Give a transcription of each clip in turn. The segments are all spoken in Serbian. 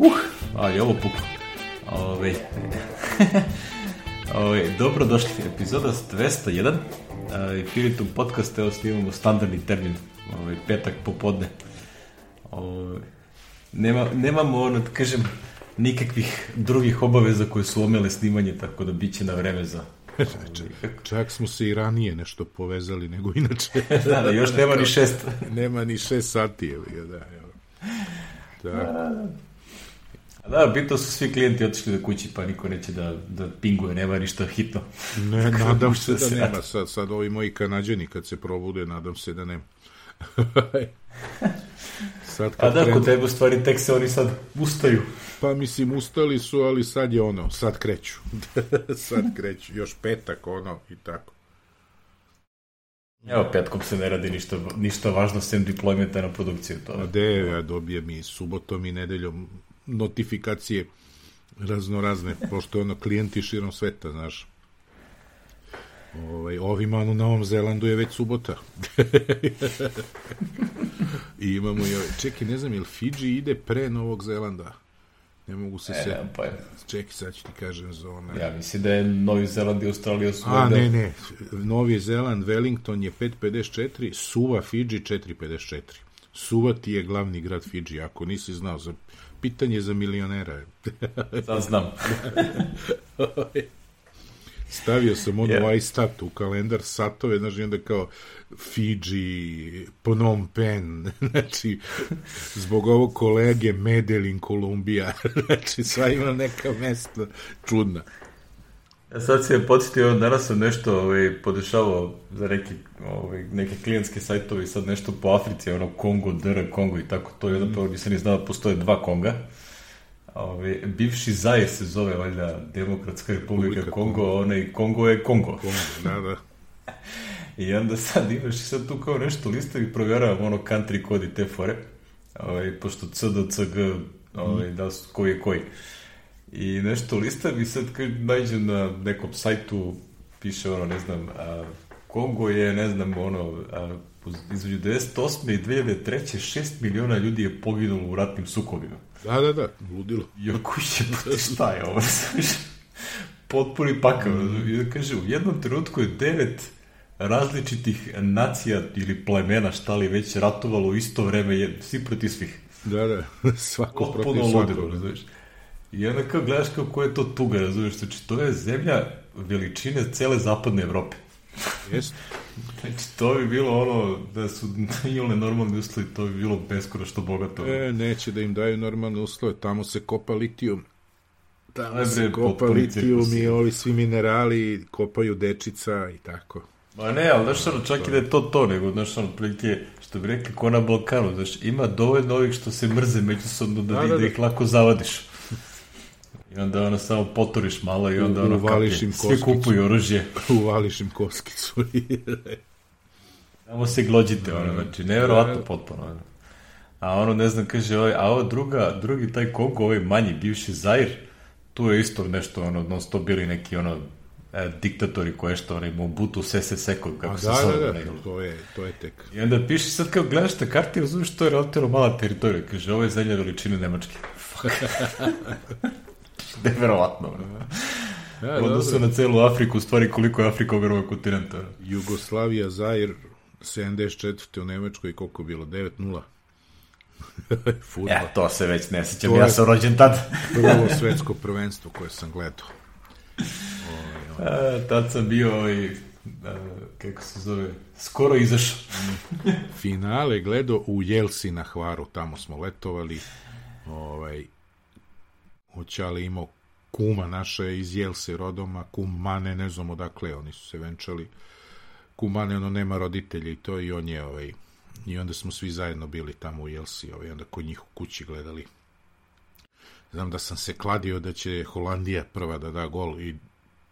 Uh, a je ovo puklo. Ove, ove, dobro došli, epizoda 201. E, Filitum podcast, evo snimamo standardni termin, ove, petak popodne. Ove, nema, nemamo, ono, da kažem, nikakvih drugih obaveza koje su omele snimanje, tako da bit će na vreme za... Čak, čak smo se i ranije nešto povezali nego inače. da, da, još nema ni šest. nema ni šest sati, evo ga, da, evo. Da. Da, bitno su svi klijenti otišli do kući, pa niko neće da, da pinguje, nema ništa hitno. Ne, nadam se da nema. Sad, sad ovi moji kanadžani kad se probude, nadam se da nema. sad kad A da, kod tebe u stvari tek se oni sad ustaju. Pa mislim, ustali su, ali sad je ono, sad kreću. sad kreću, još petak ono i tako. Evo, petkom se ne radi ništa, ništa važno sem diploimenta na produkciju. To. A de, ja dobijem i subotom i nedeljom notifikacije razno razne, pošto ono klijenti širom sveta, znaš. Ovaj, ovima u Novom Zelandu je već subota. I imamo i ovaj, čekaj, ne znam, je li Fiji ide pre Novog Zelanda? Ne mogu se e, se... Pa... Čekaj, sad ću ti kažem za one... Ja mislim da je Novi Zeland i Australija su... A, ne, ne. Novi Zeland, Wellington je 5.54, Suva, Fiji 4.54. Suva ti je glavni grad Fiji, ako nisi znao za pitanje za milionera. Sad znam. Stavio sam ono yeah. iStat u kalendar satove, znači onda kao Fiji, Phnom Penh, znači zbog ovog kolege Medellin, Kolumbija, znači sva ima neka mesta čudna. Ja sad se podsjetio, danas sam nešto ovaj, podešavao za neki, ovaj, neke klijentske sajtove sad nešto po Africi, ono Kongo, DR, Kongo i tako to, i onda prvo nisam ni znao da postoje dva Konga. Ove, bivši Zaje se zove, valjda, Demokratska republika Republika Kongo, Kongo, onaj Kongo je Kongo. Kongo, da, da. I onda sad imaš i sad tu kao nešto listovi, provjeravam ono country kod i te fore, ovaj, pošto CDCG, ovaj, da su koji je koji. I nešto listam i sad kad nađem na nekom sajtu, piše ono, ne znam, a, Kongo je, ne znam, ono, a, između 98. i 2003. 6 miliona ljudi je poginulo u ratnim sukobima. Da, da, da, ludilo. I ako je, šta je ovo? Potpuni pakav. I da kaže, u jednom trenutku je devet različitih nacija ili plemena, šta li već ratovalo u isto vreme, je, svi proti svih. Da, da, svako Potpuno protiv svakog. Ludilo, razumiješ. I onda kao gledaš kako je to tuga, razumiješ, znači to je zemlja veličine cele zapadne Evrope. Jeste. Znači, to bi bilo ono, da su imali normalni uslovi, to bi bilo beskoro što bogato. E, neće da im daju normalne uslove, tamo se kopa litijum. Tamo Aj, se kopa litijum i ovi svi minerali, kopaju dečica i tako. Ma ne, ali znaš ono, čak i da je to to, nego, znaš ono, prilike, što bi rekli, ko na Balkanu, znaš, ima dovoljno ovih što se mrze međusobno da, da, da, da ih lako zavadiš. I onda ono samo poturiš malo i onda ono Uvališ im svi kupuju oružje. Uvališ im koskicu. samo se glođite, ono, znači, nevjerovatno da. potpuno. Ono. A ono, ne znam, kaže, ovaj, a ovo druga, drugi taj Kongo, ovaj manji, bivši Zair, tu je isto nešto, ono, non stop bili neki, ono, e, diktatori koje što onaj Mobutu Sese Seko, kako a, se da, zove. Da, da, da, to je, to je tek. I onda piše sad kao gledaš te karte i uzmeš to je relativno mala teritorija. Kaže, ovo je zemlja veličine Nemačke. Fuck. Neverovatno. Ja, odnosu na celu Afriku, u stvari koliko je Afrika ogromna kontinenta. Jugoslavija, Zair, 74. u Nemačkoj, koliko bilo? 9-0. Futbol. Ja, to se već ne sećam, ja sam rođen tad. prvo svetsko prvenstvo koje sam gledao. Oj, oj. A, tad sam bio ovaj, a, kako se zove, skoro izašao. Finale gledao u Jelsi na Hvaru, tamo smo letovali. Ovaj, Oćale imao kuma naše iz Jelse rodoma, kum Mane, ne znam odakle, oni su se venčali. Kum Mane, ono, nema roditelja i to i on je, ovaj, i onda smo svi zajedno bili tamo u Jelsi, ovaj, onda kod njih u kući gledali. Znam da sam se kladio da će Holandija prva da da gol i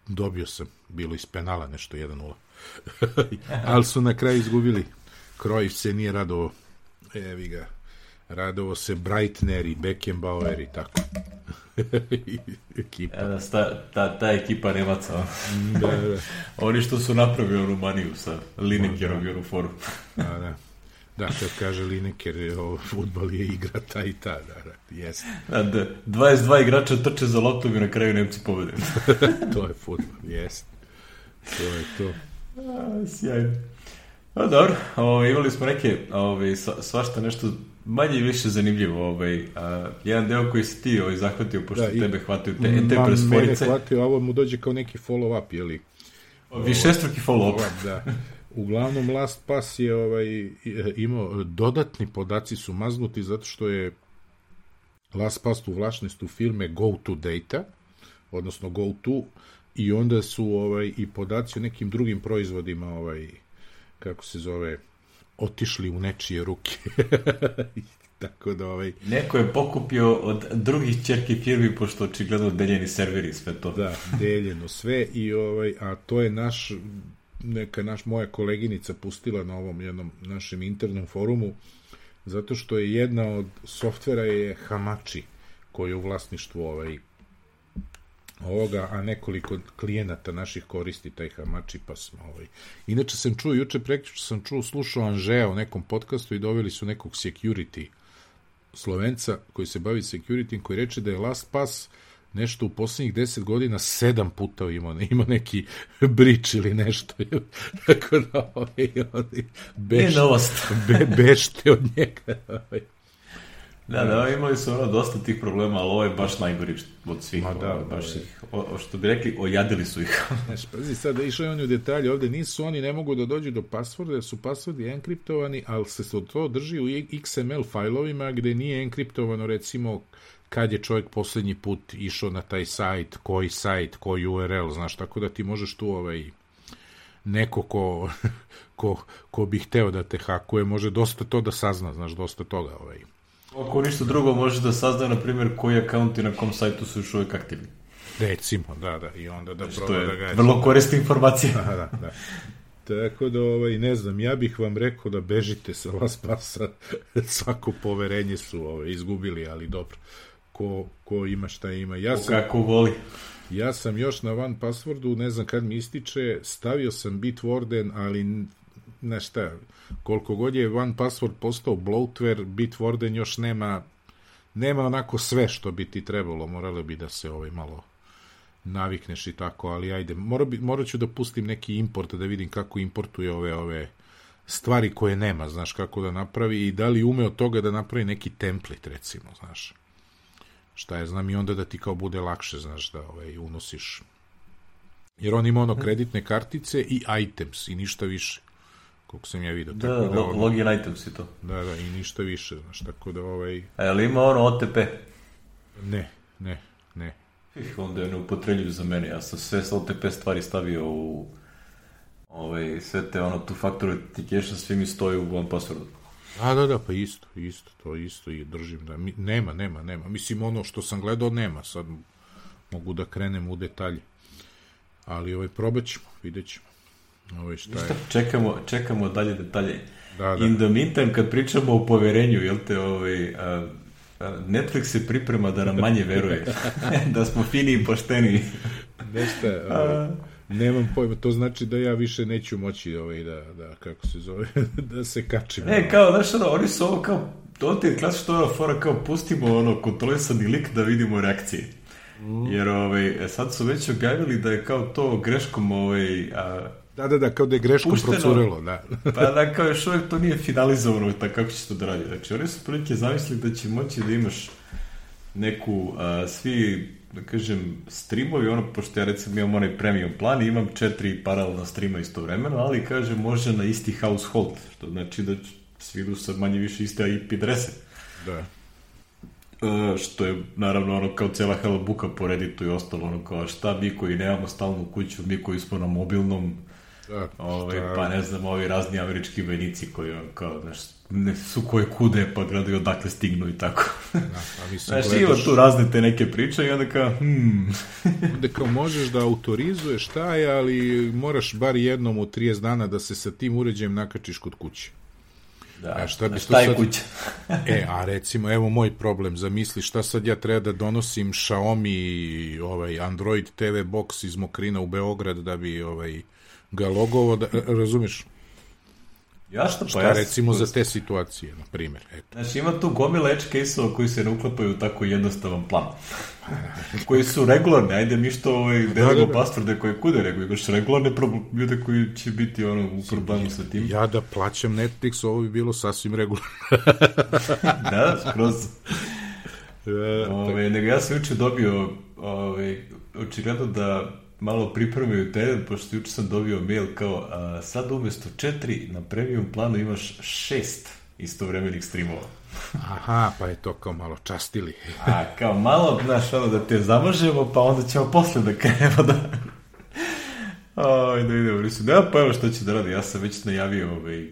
dobio sam, bilo iz penala nešto 1-0. Ali su na kraju izgubili. Krojić se nije radovo. Evi ga. Radovo se Breitner i Beckenbauer i tako. ekipa. E, ta, ta, ta ekipa Nemaca. da, da. Oni što su napravili Rumaniju sa Linekerom i Euroforu. da, da. Da, kad kaže Lineker, ovo, futbol je igra ta i ta, da, da, jeste. Da, da, 22 igrača trče za loptom i na kraju Nemci pobede. to je futbol, jeste. To je to. A, sjajno. A, dobro, ovaj, imali smo neke, ovaj, svašta nešto manje i više zanimljivo. Ovaj, a, jedan deo koji si ti ovaj, zahvatio, pošto da, tebe hvataju te, te presforice. Mene hvatio, a ovo mu dođe kao neki follow-up, jeli? Višestruki follow-up. Da. Uglavnom, Last Pass je ovaj, imao dodatni podaci su maznuti zato što je Last Pass u vlašnistu firme Go to Data, odnosno Go to, i onda su ovaj i podaci o nekim drugim proizvodima ovaj kako se zove otišli u nečije ruke. Tako da ovaj... Neko je pokupio od drugih čerki firmi, pošto očigledno deljeni serveri sve to. Da, deljeno sve i ovaj, a to je naš neka naš moja koleginica pustila na ovom jednom našem internom forumu zato što je jedna od softvera je Hamachi koji je u vlasništvu ovaj ovoga, a nekoliko klijenata naših koristi taj Hamachi, pa smo ovaj. Inače sam čuo, juče prekjuče sam čuo, slušao Anžeja u nekom podcastu i doveli su nekog security Slovenca koji se bavi security, koji reče da je LastPass nešto u poslednjih deset godina sedam puta ima, ima neki brič ili nešto. Tako da ovaj, ovaj, bešte, be, bešte od njega. Ovaj. Da, da, imali su ono dosta tih problema, ali ovo je baš najgori od svih. Ma da, baš da, ih, o, što bi rekli, ojadili su ih. Znaš, pazi, sad išli oni u detalje, ovde nisu oni, ne mogu da dođu do pasvorda, jer su pasvordi enkriptovani, ali se to drži u XML fajlovima gde nije enkriptovano, recimo, kad je čovjek poslednji put išao na taj sajt, koji sajt, koji URL, znaš, tako da ti možeš tu ovaj, neko ko, ko, ko bi hteo da te hakuje, može dosta to da sazna, znaš, dosta toga, ovaj. Ako ništa drugo, možeš da sazna, na primjer, koji akaunt i na kom sajtu su još uvijek aktivni. Recimo, da, da, i onda da znači, proba da ga... Vrlo korisna informacija. Da, da, da. Tako da, ovaj, ne znam, ja bih vam rekao da bežite sa Las Pasa, svako poverenje su ovaj, izgubili, ali dobro, ko, ko ima šta ima. Ja sam, kako voli. Ja sam još na van passwordu, ne znam kad mi ističe, stavio sam Bitwarden, ali ne šta, koliko god je one password postao bloatware, Bitwarden još nema nema onako sve što bi ti trebalo, moralo bi da se ovaj malo navikneš i tako, ali ajde, mora bi, morat ću da pustim neki import da vidim kako importuje ove ove stvari koje nema, znaš, kako da napravi i da li ume od toga da napravi neki template, recimo, znaš. Šta je, znam, i onda da ti kao bude lakše, znaš, da ovaj, unosiš. Jer on ima ono kreditne kartice i items i ništa više koliko sam ja vidio. Da, tako da ono, login items i to. Da, da, i ništa više, znaš, tako da ovaj... A je li ima ono OTP? Ne, ne, ne. Ih, onda je neupotrebljiv za mene, ja sam sve OTP stvari stavio u ovaj, sve te ono two factor authentication, svi mi stoji u one passwordu. A, da, da, pa isto, isto, to isto i držim da, mi, nema, nema, nema. Mislim, ono što sam gledao nema, sad mogu da krenem u detalje. Ali ovaj, probat ćemo, vidjet ćemo. Ovo šta je? Čekamo, čekamo dalje detalje. Da, da. In the meantime, kad pričamo o poverenju, jel te, ovaj, a, a, Netflix se priprema da nam manje veruje. da smo fini i pošteni. Nešto, ovaj, nemam pojma, to znači da ja više neću moći ovaj, da, da kako se zove, da se kačim. Ne, kao, znaš, ono, oni su ovo kao, to ti je klasično ona fora kao pustimo ono kontrolisani lik da vidimo reakcije. Mm. Jer ovaj, sad su već objavili da je kao to greškom ovaj, a, Da, da, da, kao da je greško Pušteno, procurelo, da. pa da, kao još uvijek to nije finalizovano, tako kako će to da radi. Znači, oni su prilike zamislili da će moći da imaš neku, a, svi, da kažem, streamovi, ono, pošto ja recimo imam onaj premium plan i imam četiri paralelna streama istovremeno, ali, kaže, može na isti household, što znači da svi idu sa manje više iste IP adrese. Da. Uh, što je naravno ono kao cela halabuka po Redditu i ostalo ono kao šta mi koji nemamo stalnu kuću, mi koji smo na mobilnom Da, ovaj, pa ne znam, ovi razni američki vojnici koji kao, znaš, ne, su koje kude, pa gledaju odakle stignu i tako. Da, a mislim, znaš, gledaš... ima tu razne te neke priče i onda kao, hmm. onda kao možeš da autorizuješ taj, ali moraš bar jednom u 30 dana da se sa tim uređajem nakačiš kod kuće. Da, a šta, bi šta je sad... kuća? e, a recimo, evo moj problem, zamisli šta sad ja treba da donosim Xiaomi ovaj Android TV box iz Mokrina u Beograd da bi ovaj ga logovo, da, razumiješ? Jasno, pa Šta ja... recimo za te situacije, na primjer. Eto. Znači, ima tu gomila edge case-ova koji se ne uklapaju u tako jednostavan plan. koji su regularni, ajde mi što ovaj, delimo da, da. pastvrde koje kude, nego imaš regularne ljude koji će biti ono, u problemu sa tim. Ja da plaćam Netflix, ovo bi bilo sasvim regularno. da, skroz. E, Ove, nego ja sam juče dobio, ove, očigledno da malo pripremaju teren, pošto juče sam dobio mail kao, a, sad umesto četiri, na premium planu imaš šest istovremenih streamova. Aha, pa je to kao malo častili. A kao malo, znaš, ono da te zamažemo, pa onda ćemo posle da krenemo da... Oj, da idemo, nisu. Da, pa evo što će da radi, ja sam već najavio ovaj,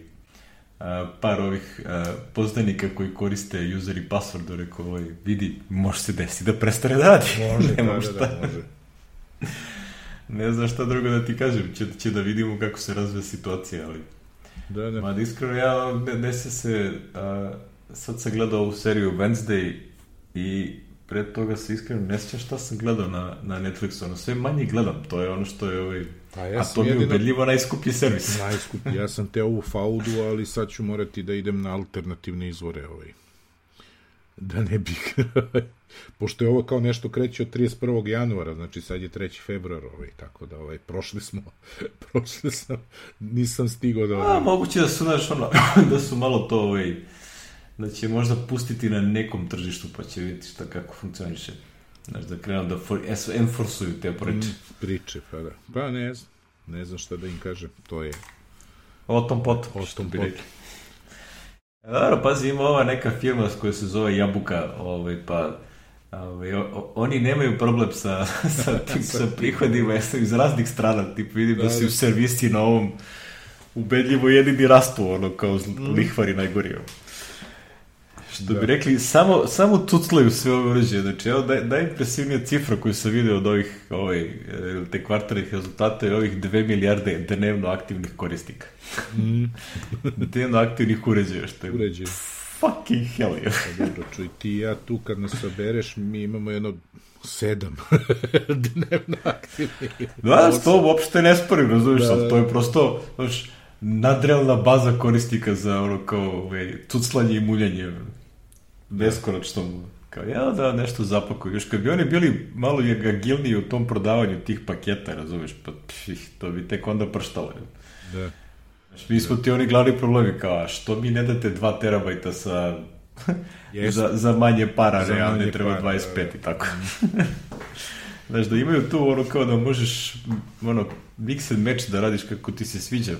a, par ovih a, poznanika koji koriste user i password, rekao, ovaj, vidi, može se desiti da prestane da radi. Može, da, Nemam da, šta. da, može. Ne znam šta drugo da ti kažem, će, će da vidimo kako se razvija situacija, ali... Da, da. Ma, iskreno, ja ne, desi se, a, sad sam gledao ovu seriju Wednesday i pre toga se iskreno ne sjećam šta sam gledao na, na Netflixu, ono sve manje gledam, to je ono što je ovaj, Pa ja a to mi je ubedljivo najskuplji servis. Najskuplji. Ja sam te ovu faudu, ali sad ću morati da idem na alternativne izvore. Ovaj. Da ne bih... Pošto je ovo kao nešto kreće od 31. januara, znači sad je 3. februar, ovaj, tako da ovaj, prošli smo, prošli sam, nisam stigao da... A, Ovaj, moguće da su, znaš, ono, da su malo to, ovaj, da će možda pustiti na nekom tržištu, pa će vidjeti šta kako funkcioniše. Znaš, da krenu da for, enforsuju te priče. priče, pa da. Pa ne znam, ne znam šta da im kažem, to je... O tom potom, O tom potom. E, Dobro, pazi, ima ova neka firma koja se zove Jabuka, ovaj, pa ovaj, o, oni nemaju problem sa, sa, tim, sa prihodima jesu iz raznih strana, tip vidim da, Da, si da. u servisi na ovom ubedljivo jedini rastu, ono, kao mm. lihvari najgori. ono. Što Da. bi rekli, samo, samo tuclaju sve ove uređaje. Znači, evo, naj, najimpresivnija cifra koju sam video od ovih, ovaj, e, te kvartalnih rezultata je ovih 2 milijarde dnevno aktivnih korisnika. Mm, dnevno aktivnih uređaja, što je uređaj. fucking hell je. Pa dobro, čuj, ti ja tu kad nas sabereš, mi imamo jedno sedam dnevno aktivnih. Da, to uopšte ne sporim, razumiješ, Da, da, da. to je prosto, znaš, nadrealna baza korisnika za ono kao ovaj, tuclanje i muljanje beskonačno kao ja da nešto zapakuju. Još kad bi oni bili malo agilniji u tom prodavanju tih paketa, razumeš, pa pih, to bi tek onda prštalo. Da. Znaš, mi smo ti oni glavni problemi, kao, a što mi ne date 2 terabajta sa... Jeste. za, za manje para, Za ne, a manje treba para, 25 da, i tako. Znaš, da imaju tu ono kao da možeš ono, mix and match da radiš kako ti se sviđa.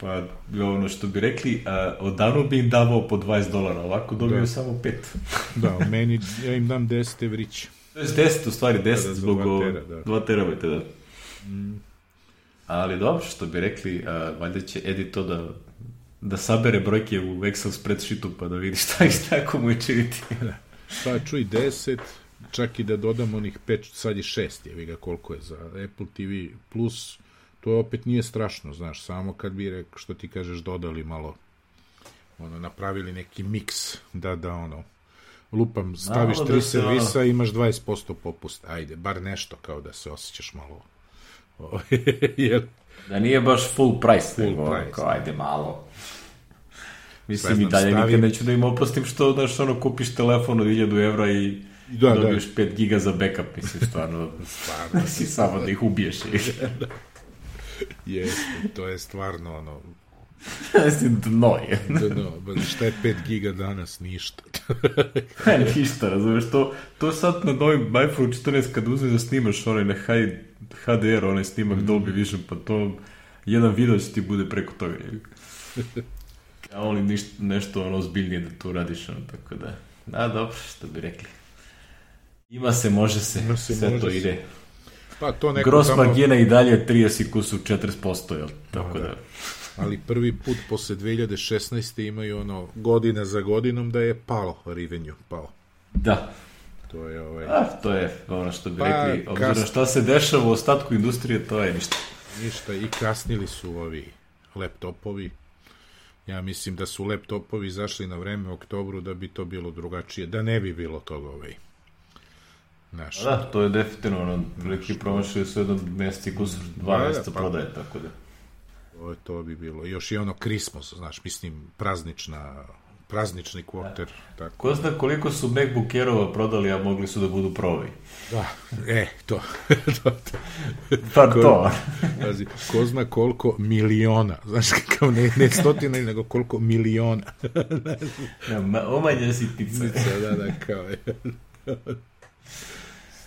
Pa ono što bi rekli, a, odavno bi im davao po 20 dolara, ovako dobiju Da. samo 5. Da, meni, ja im dam 10 evrića. To je 10 u stvari, 10 Da, da, zbog dva o- tera, da. 2 terabajta, da. Ali dobro, što bi rekli, a, valjda će Edi to da da sabere brojke u Excel spreadsheetu pa da vidi šta i šta komu je činiti. Pa čuj, 10, čak i da dodam onih 5, sad je 6, jevi ga koliko je za Apple TV+, plus, to opet nije strašno, znaš, samo kad bi, rek, što ti kažeš, dodali malo, ono, napravili neki miks, da, da, ono, lupam, staviš Malo tri da se, servisa, imaš 20% popust, ajde, bar nešto, kao da se osjećaš malo, jer, Da nije baš full price, Full nego price, kao, ajde malo. Mislim, i dalje stavim- nikad neću da im oprostim što, znaš, ono, kupiš telefon od 1000 evra i Da, da. dobiješ 5 giga za backup, mislim, stvarno, Stvarno. mislim, samo da ih ubiješ. jeste, to je stvarno, ono, Mislim, dno je. no, ba, šta je 5 giga danas, ništa. Ništa, razumeš, to, to sad na novim iPhone 14 kad uzmeš da snimaš onaj na high, HDR, onaj snimak Mhm. Dolby Vision, pa to jedan video će ti bude preko toga. A oni ništa, nešto ono ozbiljnije da tu radiš, ono, tako da, a dobro, što bi rekli. Ima se, može se, Ima se, sve može to se. ide. Pa to neko Gross tamo... margina i dalje 30 kusu 40%, jel? Tako Da, da, da. ali prvi put posle 2016. imaju ono godina za godinom da je palo revenue, pao. da. To je ovaj, A, to je ono što bi Pa, rekli, obzirom kas- šta se dešava u ostatku industrije, to je ništa. ništa i kasnili su ovi laptopovi. Ja mislim da su laptopovi izašli na vreme u oktobru da bi to bilo drugačije, da ne bi bilo toga ovaj. Znaš, Da, to je definitivno ono, prilike promašili su jedan mesec i kusur, dva Da, da, meseca pa- prodaje, tako da. To, to bi bilo. Još i ono Christmas, znaš, mislim, praznična praznični kvoter. Tako. Ko zna koliko su MacBook Airova prodali, a mogli su da budu provi. Da, e, to. to, to. Pa ko, to. Pazi, ko zna koliko miliona, znaš, kao ne, ne stotina, nego koliko miliona. ja, omanja sitnica. da, da, kao je.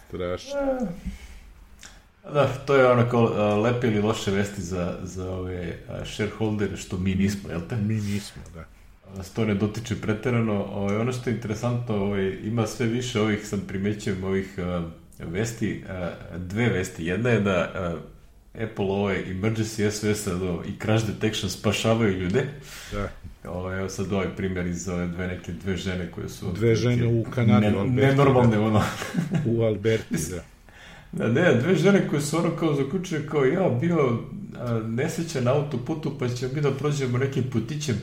Strašno. Da, to je ono kao lepe ili loše vesti za, za ove shareholdere, što mi nismo, jel te? Mi nismo, da nas to ne dotiče preterano. Ovaj, ono što je interesantno, ovaj, ima sve više ovih, sam primećujem, ovih uh, vesti, uh, dve vesti. Jedna je da uh, Apple ovaj emergency SOS i crash detection spašavaju ljude. Da. Ovo, evo sad ovaj primjer iz ove dve neke dve žene koje su... Dve žene u Kanadi, ne, Alberti, Nenormalne, da. ono. u Alberti, da. Da, ne, dve žene koje su ono kao zaključile kao ja bio a, nesrećan na autoputu pa ćemo mi da prođemo nekim putićem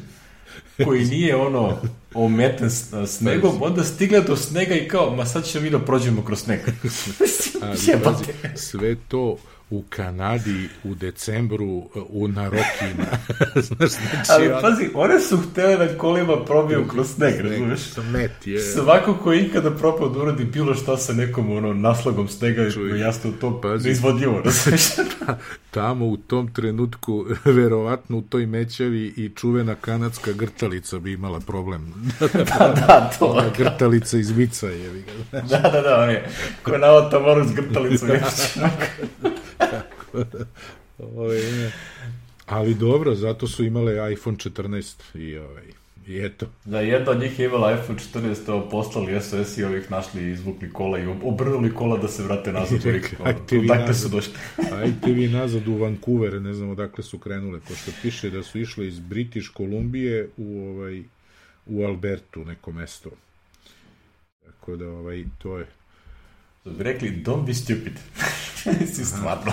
koji nije ono ometen snegom, onda stigle do snega i kao, ma sad ćemo mi da prođemo kroz sneg. Ali, pazi, sve to u Kanadi u decembru u Narokima. Znaš, znači, Ali on... pazi, one su htele da kolima probiju kroz sneg, razumeš? Smet je. Svako ko je ikada propao da uradi bilo šta sa nekom ono, naslagom snega, Čuj, jasno to pazi, neizvodljivo, razumeš? Tamo u tom trenutku, verovatno u toj mećavi i čuvena kanadska grtalica bi imala problem. da, da, to. Ona grtalica iz vica je. da, da, da, on je ko na otomoru s grtalicom. ovaj, ali dobro, zato su imale iPhone 14 i ovaj, I eto. Da, jedna od njih je imala iPhone 14, ovo poslali SOS i ovih našli i izvukli kola i obrnuli kola da se vrate nazad. Ajte vi nazad, su došli. ajte vi nazad u Vancouver, ne znam odakle su krenule, pošto piše da su išle iz British Kolumbije u, ovaj, u Albertu, neko mesto. Tako da, ovaj, to je Što bi rekli, don't be stupid. si stvarno.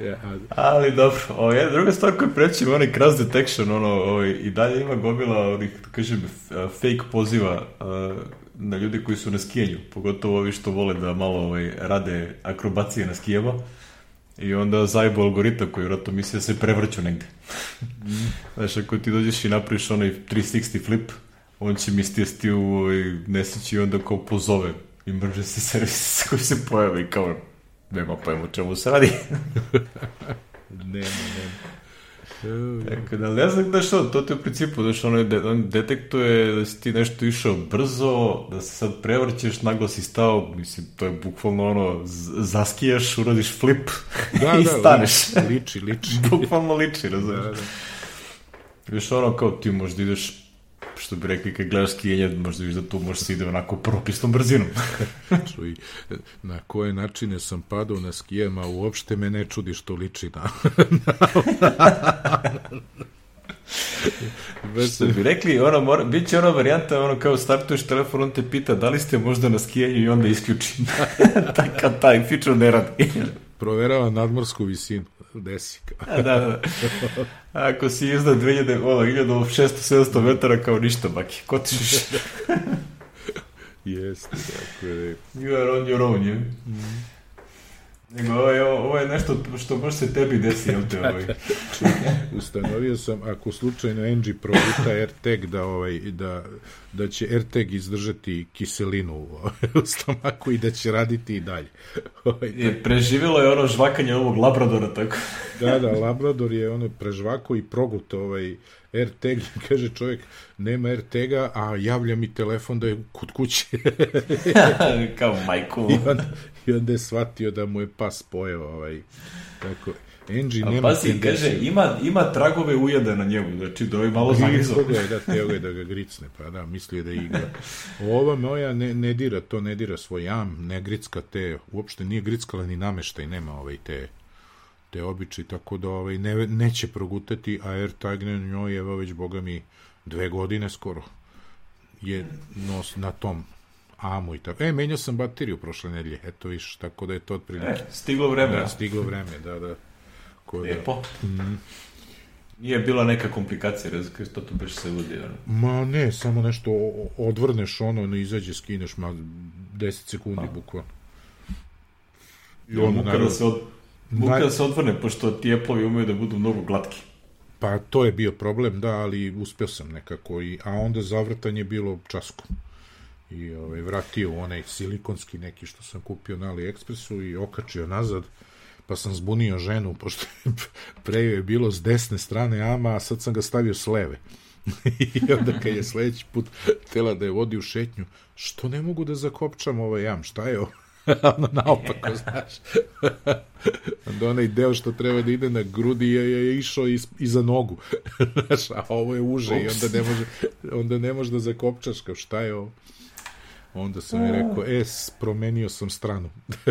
ja, ali dobro, ovo je druga stvar koju prećemo, onaj cross detection, ono, ovaj, i dalje ima gomila onih, da kažem, fake poziva uh, na ljudi koji su na skijenju, pogotovo ovi što vole da malo ovaj, rade akrobacije na skijama. I onda zajebo algoritam koji vratno misli da se prevrću negde. Mm. Znaš, ako ti dođeš i napraviš onaj 360 flip, on će mi stijesti u ovaj, nesreći i onda kao pozove emergency service koji se pojavi kao nema pojma o čemu se radi. nema, nema. Tako da, ne znam da što, to ti u principu, da što on, on detektuje da si ti nešto išao brzo, da se sad prevrćeš, naglo si stao, mislim, to je bukvalno ono, zaskijaš, uradiš flip da, i da, staneš. Liči, liči. bukvalno liči, razumiješ. Da, da. Viš ono kao ti možda ideš što bi rekli, kad gledaš skijenje, možda viš da tu može se ide onako propisnom brzinom. Čuj, na koje načine sam padao na skijama, uopšte me ne čudi što liči na... Što bi rekli, ono, mora, bit će ona varijanta, ono kao startuješ telefon, on te pita da li ste možda na skijenju i onda isključi. Taka taj feature ne radi. Proverava nadmorsku visinu деси. А, да, да, да. Ако си изда 2000, ола, 1600-700 метара, као ништо, баки. Котиш. Јесте, така е. You are on your own, you. Mm -hmm. Nego, ovo je, ovo je nešto što može se tebi desi, jel te ovaj? Ustanovio sam, ako slučajno NG proguta AirTag da, ovaj, da, da će AirTag izdržati kiselinu u stomaku i da će raditi i dalje. Ovaj, je, preživjelo je ono žvakanje ovog Labradora, tako? da, da, Labrador je ono prežvako i proguto ovaj AirTag, kaže čovjek, nema AirTaga, a javlja mi telefon da je kod kuće. Kao majku. I onda, I onda je shvatio da mu je pas pojeo, ovaj, tako, Engie nema pazi, kaže, ima, ima tragove ujeda na njemu, znači da ovaj malo zagrizao. ga je, da, teo je da ga gricne, pa da, mislio da igra. Ova moja ne, ne dira, to ne dira svoj jam, ne gricka te, uopšte nije grickala ni nameštaj, nema ovaj te te običi, tako da ovaj, ne, neće progutati, a AirTag na njoj, evo već, boga mi, dve godine skoro je nos na tom amu i tako. E, menjao sam bateriju prošle nedelje, eto viš, tako da je to otprilike. E, stiglo vreme. Da, stiglo vreme, da, da. Ko da-. Da, mm. Nije bila neka komplikacija, razlika, što to beš se vodi, ono? Ma ne, samo nešto odvrneš ono, ne izađe, skineš, ma 10 sekundi, A. bukvalno. I ono, naravno... da se od, Muka da se odvrne, pošto ti Apple-ovi umeju da budu mnogo glatki. Pa to je bio problem, da, ali uspio sam nekako, i, a onda zavrtanje je bilo časko. I ovaj, vratio onaj silikonski neki što sam kupio na AliExpressu i okačio nazad, pa sam zbunio ženu, pošto pre je bilo s desne strane ama, a sad sam ga stavio s leve. I onda kad je sledeći put tela da je vodi u šetnju, što ne mogu da zakopčam ovaj jam, šta je ovo? ono naopako, znaš. onda onaj deo što treba da ide na grudi je, je išao iz, iza nogu. znaš, a ovo je uže Ups. i onda ne može, onda ne može da zakopčaš kao šta je ovo. Onda sam je rekao, e, promenio sam stranu.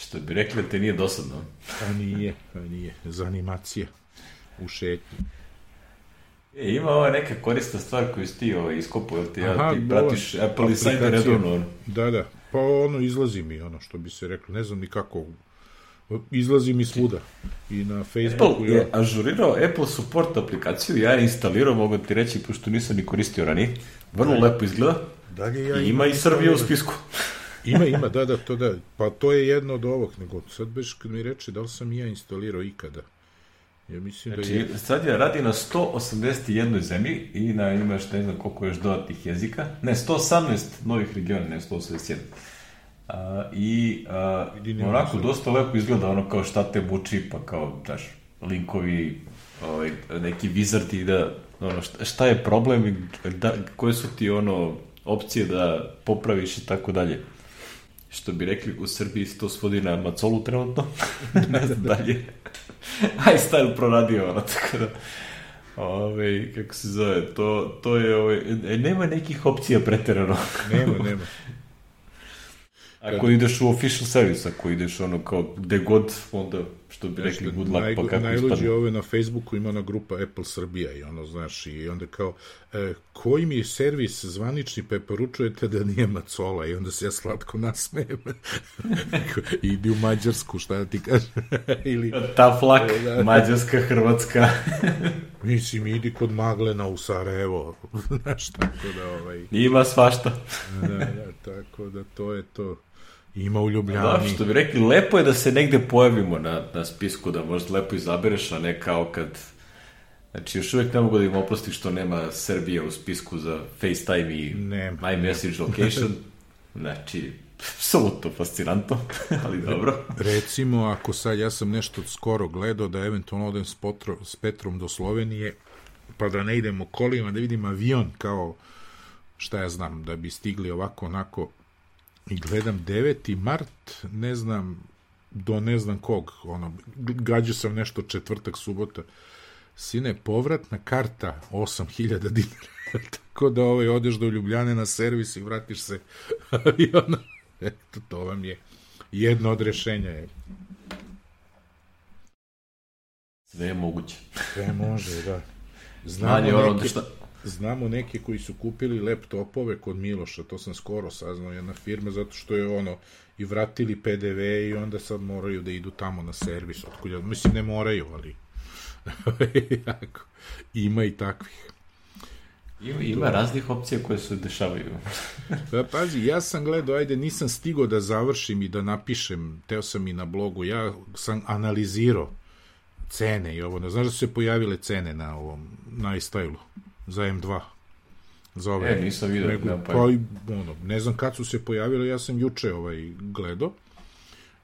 Što bi rekli da te nije dosadno? A nije, a nije. Za animacije u šetnji. E, ima ova neka korista stvar koju si ti ovaj, iskopao, ti, ja, ti pratiš Apple Insider redovno. Da, da, pa ono izlazi mi, ono što bi se reklo, ne znam ni kako, izlazi mi svuda i na Facebooku. Apple je ažurirao Apple support aplikaciju, ja je instalirao, mogu ti reći, pošto nisam ni koristio ranije, vrlo da, lepo izgleda. Dalje ja I ima i Srbija u spisku. ima, ima, da, da, to da, pa to je jedno od ovog, nego sad beš kad mi reče da li sam ja instalirao ikada. Ja mislim znači, da je... sad je radi na 181 zemlji i na imaš ne znam koliko još dodatnih jezika. Ne, 118 novih regiona, ne 181. A, I a, onako dosta lepo izgleda ono kao šta te buči, pa kao, znaš, linkovi, ovaj, neki vizardi da, ono, šta, šta je problem i da, koje su ti ono opcije da popraviš i tako dalje. Što bi rekli, u Srbiji se to svodi na macolu trenutno, ne znam dalje. Aj, style proradio, ono, tako da... Ove, kako se zove, to, to je, ove, nema nekih opcija preterano. nema, nema. Ako ideš u official service, ako ideš ono kao gde god, onda što bi rekli good luck, naj, pa kako Najluđe ove na Facebooku ima ona grupa Apple Srbija i ono, znaš, i onda kao, e, koji mi je servis zvanični preporučujete da nije macola i onda se ja slatko nasmejem. Idi u Mađarsku, šta da ti kažem. Ili, Ta flak, e, da, Mađarska, Hrvatska. Mislim, idi kod Maglena u Sarajevo. znaš, tako da, ovaj... Ima svašta. da, da, tako da to je to. Ima u Ljubljani. Da, što bi rekli, lepo je da se negde pojavimo na, na spisku, da možda lepo izabereš, a ne kao kad... Znači, još uvek ne mogu da im oprosti što nema Srbija u spisku za FaceTime i nema, My Message Location. znači, apsolutno fascinantno, ali dobro. Recimo, ako sad ja sam nešto skoro gledao da eventualno odem s, potro, s Petrom do Slovenije, pa da ne idemo kolima, da vidim avion kao šta ja znam, da bi stigli ovako onako gledam 9. mart, ne znam do ne znam kog, ono, gađao sam nešto četvrtak, subota, sine, povratna karta 8000 dinara, tako da ovaj, odeš do Ljubljane na servis i vratiš se avionom, eto, to vam je jedno od rešenja. Je. Sve je moguće. Sve može, da. Znamo neke, šta, znamo neke koji su kupili laptopove kod Miloša, to sam skoro saznao, jedna firma, zato što je ono, i vratili PDV i onda sad moraju da idu tamo na servis. Otkud, mislim, ne moraju, ali ima i takvih. Ima, ima raznih opcija koje se dešavaju. pa pazi, ja sam gledao, ajde, nisam stigao da završim i da napišem, teo sam i na blogu, ja sam analizirao cene i ovo, znaš da su se pojavile cene na ovom, na iStylu? Za M2. Za ove, e, nisam vidio. Nego, pa, pa, ono, ne znam kad su se pojavile, ja sam juče ovaj, gledao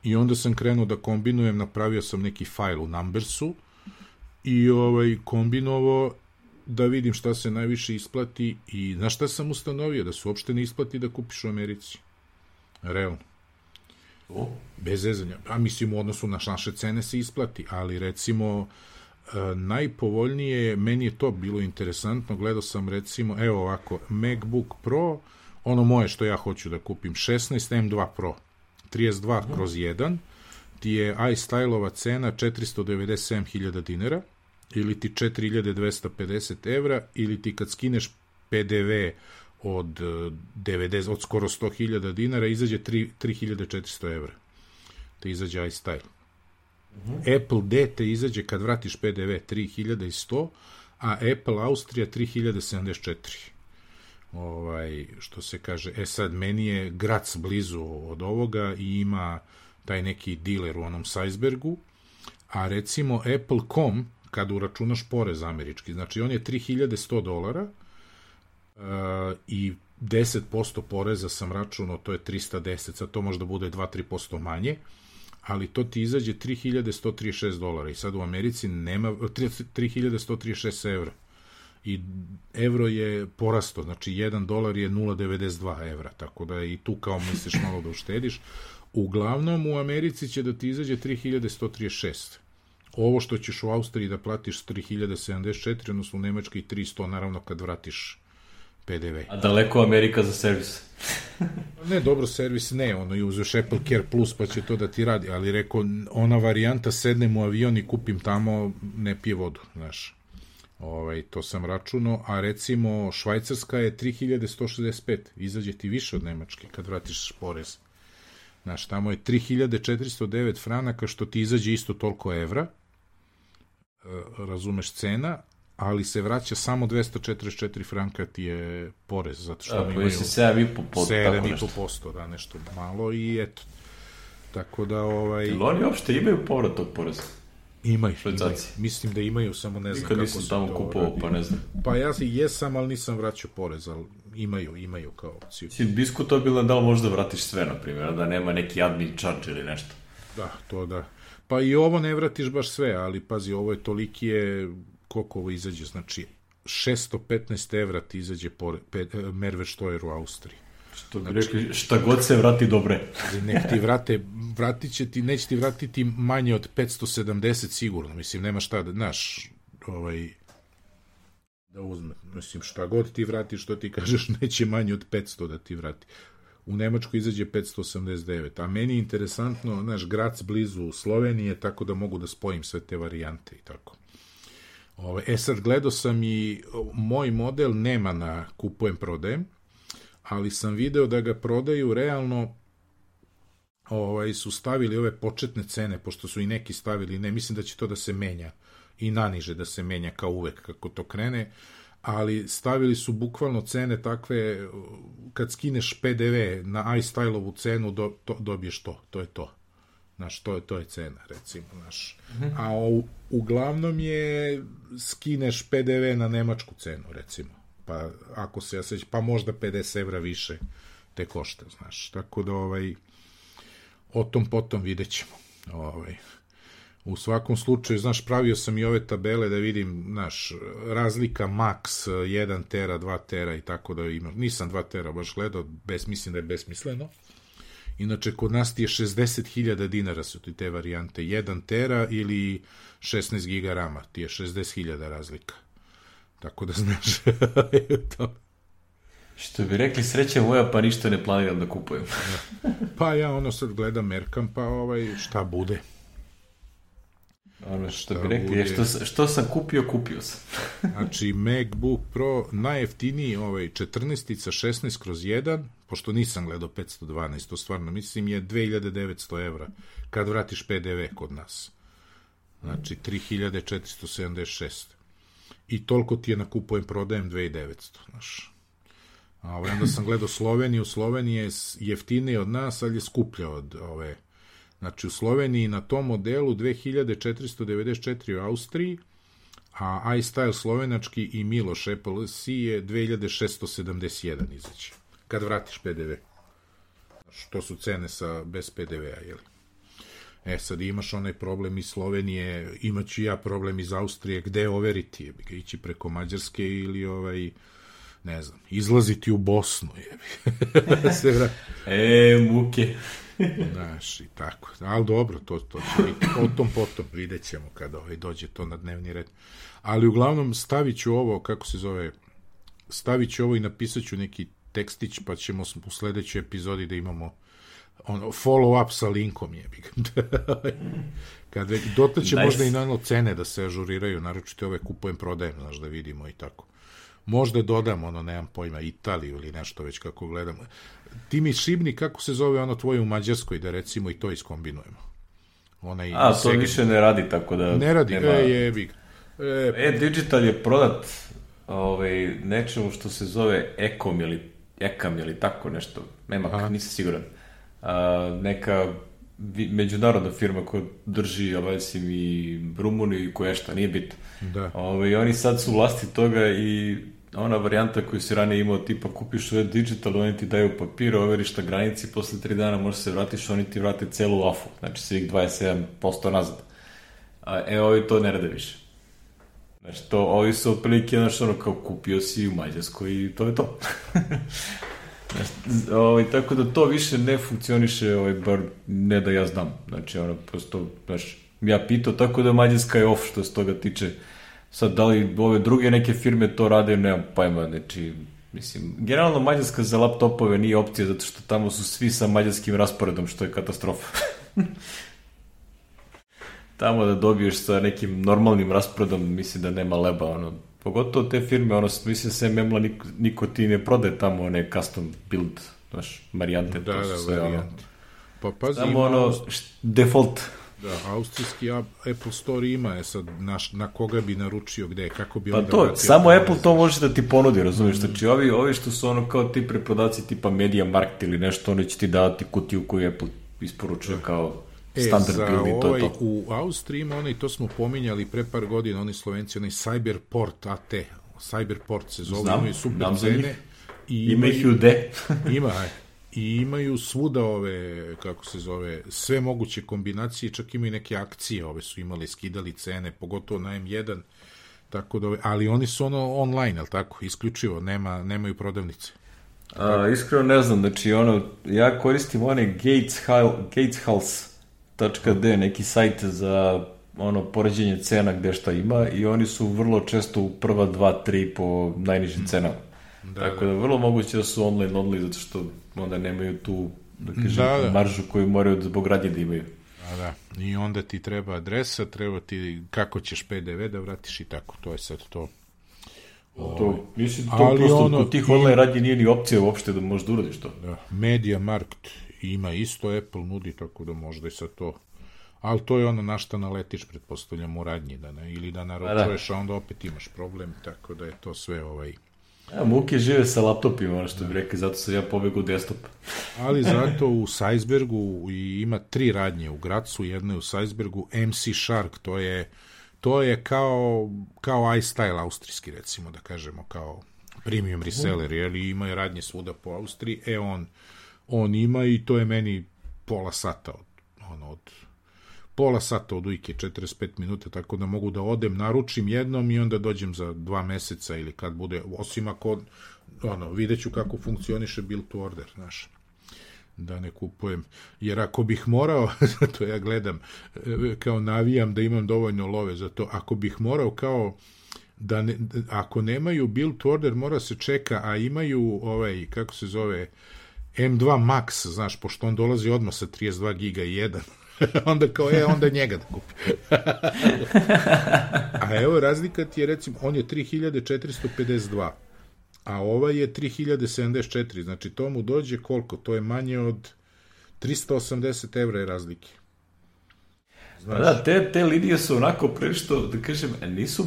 i onda sam krenuo da kombinujem, napravio sam neki fajl u Numbersu i ovaj, kombinovao da vidim šta se najviše isplati i na šta sam ustanovio, da se uopšte ne isplati da kupiš u Americi. Realno. O? Bez zezanja. A mislim, u odnosu na naše cene se isplati, ali recimo najpovoljnije, meni je to bilo interesantno, gledao sam recimo, evo ovako, MacBook Pro, ono moje što ja hoću da kupim, 16 M2 Pro, 32 kroz 1, ti je iStyle-ova cena 497.000 dinara, ili ti 4250 evra, ili ti kad skineš PDV od 90, od skoro 100.000 dinara, izađe 3, 3400 evra. Te izađe iStyle. -hmm. Apple D te izađe kad vratiš PDV 3100, a Apple Austrija 3074. ovaj, što se kaže, e sad, meni je Grac blizu od ovoga i ima taj neki diler u onom Sajsbergu, a recimo Apple.com, kada uračunaš porez američki, znači on je 3100 dolara uh, i 10% poreza sam računao, to je 310, sad to možda bude 2-3% manje, ali to ti izađe 3136 dolara i sad u Americi nema 3136 evra i evro je porasto, znači 1 dolar je 0,92 evra, tako da i tu kao misliš malo da uštediš. Uglavnom u Americi će da ti izađe 3136. Ovo što ćeš u Austriji da platiš 3074, odnosno u Nemačkoj 300, naravno kad vratiš PDV. A daleko Amerika za servis? ne, dobro, servis ne, ono, i uzeš Apple Care Plus pa će to da ti radi, ali rekao, ona varijanta, sednem u avion i kupim tamo, ne pije vodu, znaš. Ovaj, to sam računao, a recimo Švajcarska je 3165, izađe ti više od Nemačke kad vratiš porez. Znaš, tamo je 3409 franaka, što ti izađe isto toliko evra, e, razumeš cena, ali se vraća samo 244 franka ti je porez, zato što oni imaju 7,5%, da, nešto malo i eto. Tako da, ovaj... Ili oni uopšte imaju povrat tog poreza? Imaju, imaju. Mislim da imaju, samo ne znam Nikad kako se tamo kupovao, pa ne znam. Pa ja jesam, ali nisam vraćao porez, ali imaju, imaju kao opciju. Si diskutabilan da li možda vratiš sve, na primjer, da nema neki admin charge ili nešto. Da, to da. Pa i ovo ne vratiš baš sve, ali pazi, ovo je toliki je, koliko ovo izađe, znači 615 evra ti izađe por, pe, Merve Štojer u Austriji. Što bi znači, rekli, šta god se vrati dobre. nek ti vrate, vratit će ti, neće ti vratiti manje od 570 sigurno, mislim, nema šta da, znaš, ovaj, da uzme, mislim, šta god ti vrati, što ti kažeš, neće manje od 500 da ti vrati. U Nemačkoj izađe 589, a meni je interesantno, znaš, Grac blizu Slovenije, tako da mogu da spojim sve te varijante i tako. Ove, e sad, gledao sam i moj model nema na kupujem prodajem, ali sam video da ga prodaju realno ovaj, su stavili ove početne cene, pošto su i neki stavili, ne, mislim da će to da se menja i naniže da se menja kao uvek kako to krene, ali stavili su bukvalno cene takve, kad skineš PDV na iStyle-ovu cenu, do, to, dobiješ to, to je to. Znaš, to je, to je cena, recimo, znaš. A u, uglavnom je skineš PDV na nemačku cenu, recimo pa ako se ja sećam, pa možda 50 evra više te košta, znaš. Tako da, ovaj, o tom potom vidjet ćemo. Ovaj, u svakom slučaju, znaš, pravio sam i ove tabele da vidim, znaš, razlika max 1 tera, 2 tera i tako da imam. Nisam 2 tera baš gledao, bez, mislim da je besmisleno. Inače, kod nas ti je 60.000 dinara su ti te varijante. 1 tera ili 16 giga rama ti je 60.000 razlika. Tako da znaš to. Što bi rekli sreća moja, pa ništa ne planiram da kupujem. pa ja ono sad gledam, merkam, pa ovaj, šta bude. Ono što bi rekli, je, što, što sam kupio, kupio sam. znači, MacBook Pro, najjeftiniji, ovaj, 14-ica, 16 kroz 1, pošto nisam gledao 512, to stvarno mislim je 2900 evra, kad vratiš PDV kod nas. Znači, 3476 i toliko ti je na kupujem prodajem 2900, znaš. A ovaj, onda sam gledao Sloveniju, Slovenija je jeftinija od nas, ali je skuplja od ove. Znači u Sloveniji na tom modelu 2494 u Austriji, a iStyle slovenački i Miloš Apple C je 2671 izaći. Kad vratiš PDV. Što su cene sa bez PDV-a, jeli? E sad imaš onaj problem iz Slovenije, imaću ja problem iz Austrije, gde overiti, jebi ga, ići preko Mađarske ili ovaj, ne znam, izlaziti u Bosnu, jebi Se vra... e, muke. Znaš, i tako. Ali dobro, to, to će biti o tom potom, vidjet ćemo kada ovaj, dođe to na dnevni red. Ali uglavnom stavit ću ovo, kako se zove, stavit ću ovo i napisat ću neki tekstić, pa ćemo u sledećoj epizodi da imamo ono, follow up sa linkom je. Kad već, dotle će nice. možda i naravno cene da se ažuriraju, naročito ove kupujem, prodajem, znaš, da vidimo i tako. Možda dodam, ono, nemam pojma, Italiju ili nešto već kako gledamo. Ti mi šibni kako se zove ono tvoje u Mađarskoj, da recimo i to iskombinujemo. Ona i A, to segment. više ne radi, tako da... Ne radi, nema... e, jebi. E, e, digital je prodat ovaj, nečemu što se zove Ekom ili Ekam ili tako nešto. Nema, Aha. nisam siguran. A, neka međunarodna firma koja drži, ja vajsim, i Rumuni i koje šta, nije bitno. Da. Ove, ovaj, oni sad su vlasti toga i ona varijanta koju si ranije imao, tipa kupiš sve digital, oni ti daju papir, overiš na granici, posle tri dana možeš se vratiš, oni ti vrate celu afu, znači svih 27% nazad. A, e, ovi to ne rade više. Znači, to, ovi su otprilike, znaš, ono, kao kupio si u Mađarskoj i to je to. znači, ovaj, tako da to više ne funkcioniše, ovaj, bar ne da ja znam. Znači, ono, prosto, znaš, ja pitao, tako da Mađarska je off što se toga tiče. Sad, da li ove druge neke firme to rade, nemam pojma, znači, mislim, generalno Mađarska za laptopove nije opcija, zato što tamo su svi sa mađarskim rasporedom, što je katastrofa. tamo da dobiješ sa nekim normalnim rasporedom, mislim da nema leba, ono, pogotovo te firme, ono, mislim da se memla niko, niko ti ne prode tamo one custom build, znaš, varijante, da, to da, su sve, ono, pa pazi, samo ono, default. Da, austrijski Apple Store ima, je sad, na, na koga bi naručio, gde, kako bi pa onda... to, samo Apple to može da ti ponudi, razumiješ, mm. znači ovi, ovi što su ono kao ti preprodaci tipa Media Markt ili nešto, oni će ti dati kutiju koju Apple isporučuje da. kao standard za build i to ovaj, to. U Austriji ima onaj, to smo pominjali pre par godina, oni slovenci, onaj Cyberport AT, Cyberport se zove, znam, imaju super znam cene. I ima ih u D. ima, aj. I imaju svuda ove, kako se zove, sve moguće kombinacije, čak imaju neke akcije, ove su imali, skidali cene, pogotovo na M1, tako da, ali oni su ono online, al tako, isključivo, nema, nemaju prodavnice. A, iskreno ne znam, znači ono, ja koristim one Gates, Gates House, .d, neki sajt za ono poređenje cena gde šta ima i oni su vrlo često u prva dva, tri po najnižim cenama. Da, Tako da, da vrlo moguće da su online only zato što onda nemaju tu da kažem, da, da. maržu koju moraju zbog radnje da imaju. Da, da. I onda ti treba adresa, treba ti kako ćeš PDV da vratiš i tako. To je sad to. To, ovaj, mislim, to Ali prosto ono, kod tih online radnje nije ni opcija uopšte da možeš da uradiš to. Da, Media Markt ima isto Apple nudi, tako da možda i sa to ali to je ono na šta naletiš, pretpostavljam, u radnji, da ne, ili da naručuješ, da. a onda opet imaš problem, tako da je to sve ovaj... Ja, muke žive sa laptopima, ono što bi rekli, zato sam ja pobegu u desktop. ali zato u Sajsbergu ima tri radnje u Gracu, jedna je u Sajsbergu, MC Shark, to je to je kao, kao iStyle austrijski, recimo, da kažemo, kao premium reseller, jer ima radnje svuda po Austriji, e on on ima i to je meni pola sata od, ono, od pola sata od ujke, 45 minuta, tako da mogu da odem, naručim jednom i onda dođem za dva meseca ili kad bude, osim ako, ono, videću kako funkcioniše build to order, znaš da ne kupujem. Jer ako bih morao, to ja gledam, kao navijam da imam dovoljno love za to, ako bih morao kao da ne, ako nemaju build order mora se čeka, a imaju ovaj, kako se zove, M2 Max, znaš, pošto on dolazi odmah sa 32 giga i 1, onda kao, e, onda njega da kupi. a evo, razlika ti je, recimo, on je 3452, a ovaj je 3074, znači to mu dođe koliko? To je manje od 380 evra je razlike. Znaš? Da, te, te linije su onako prešto, da kažem, nisu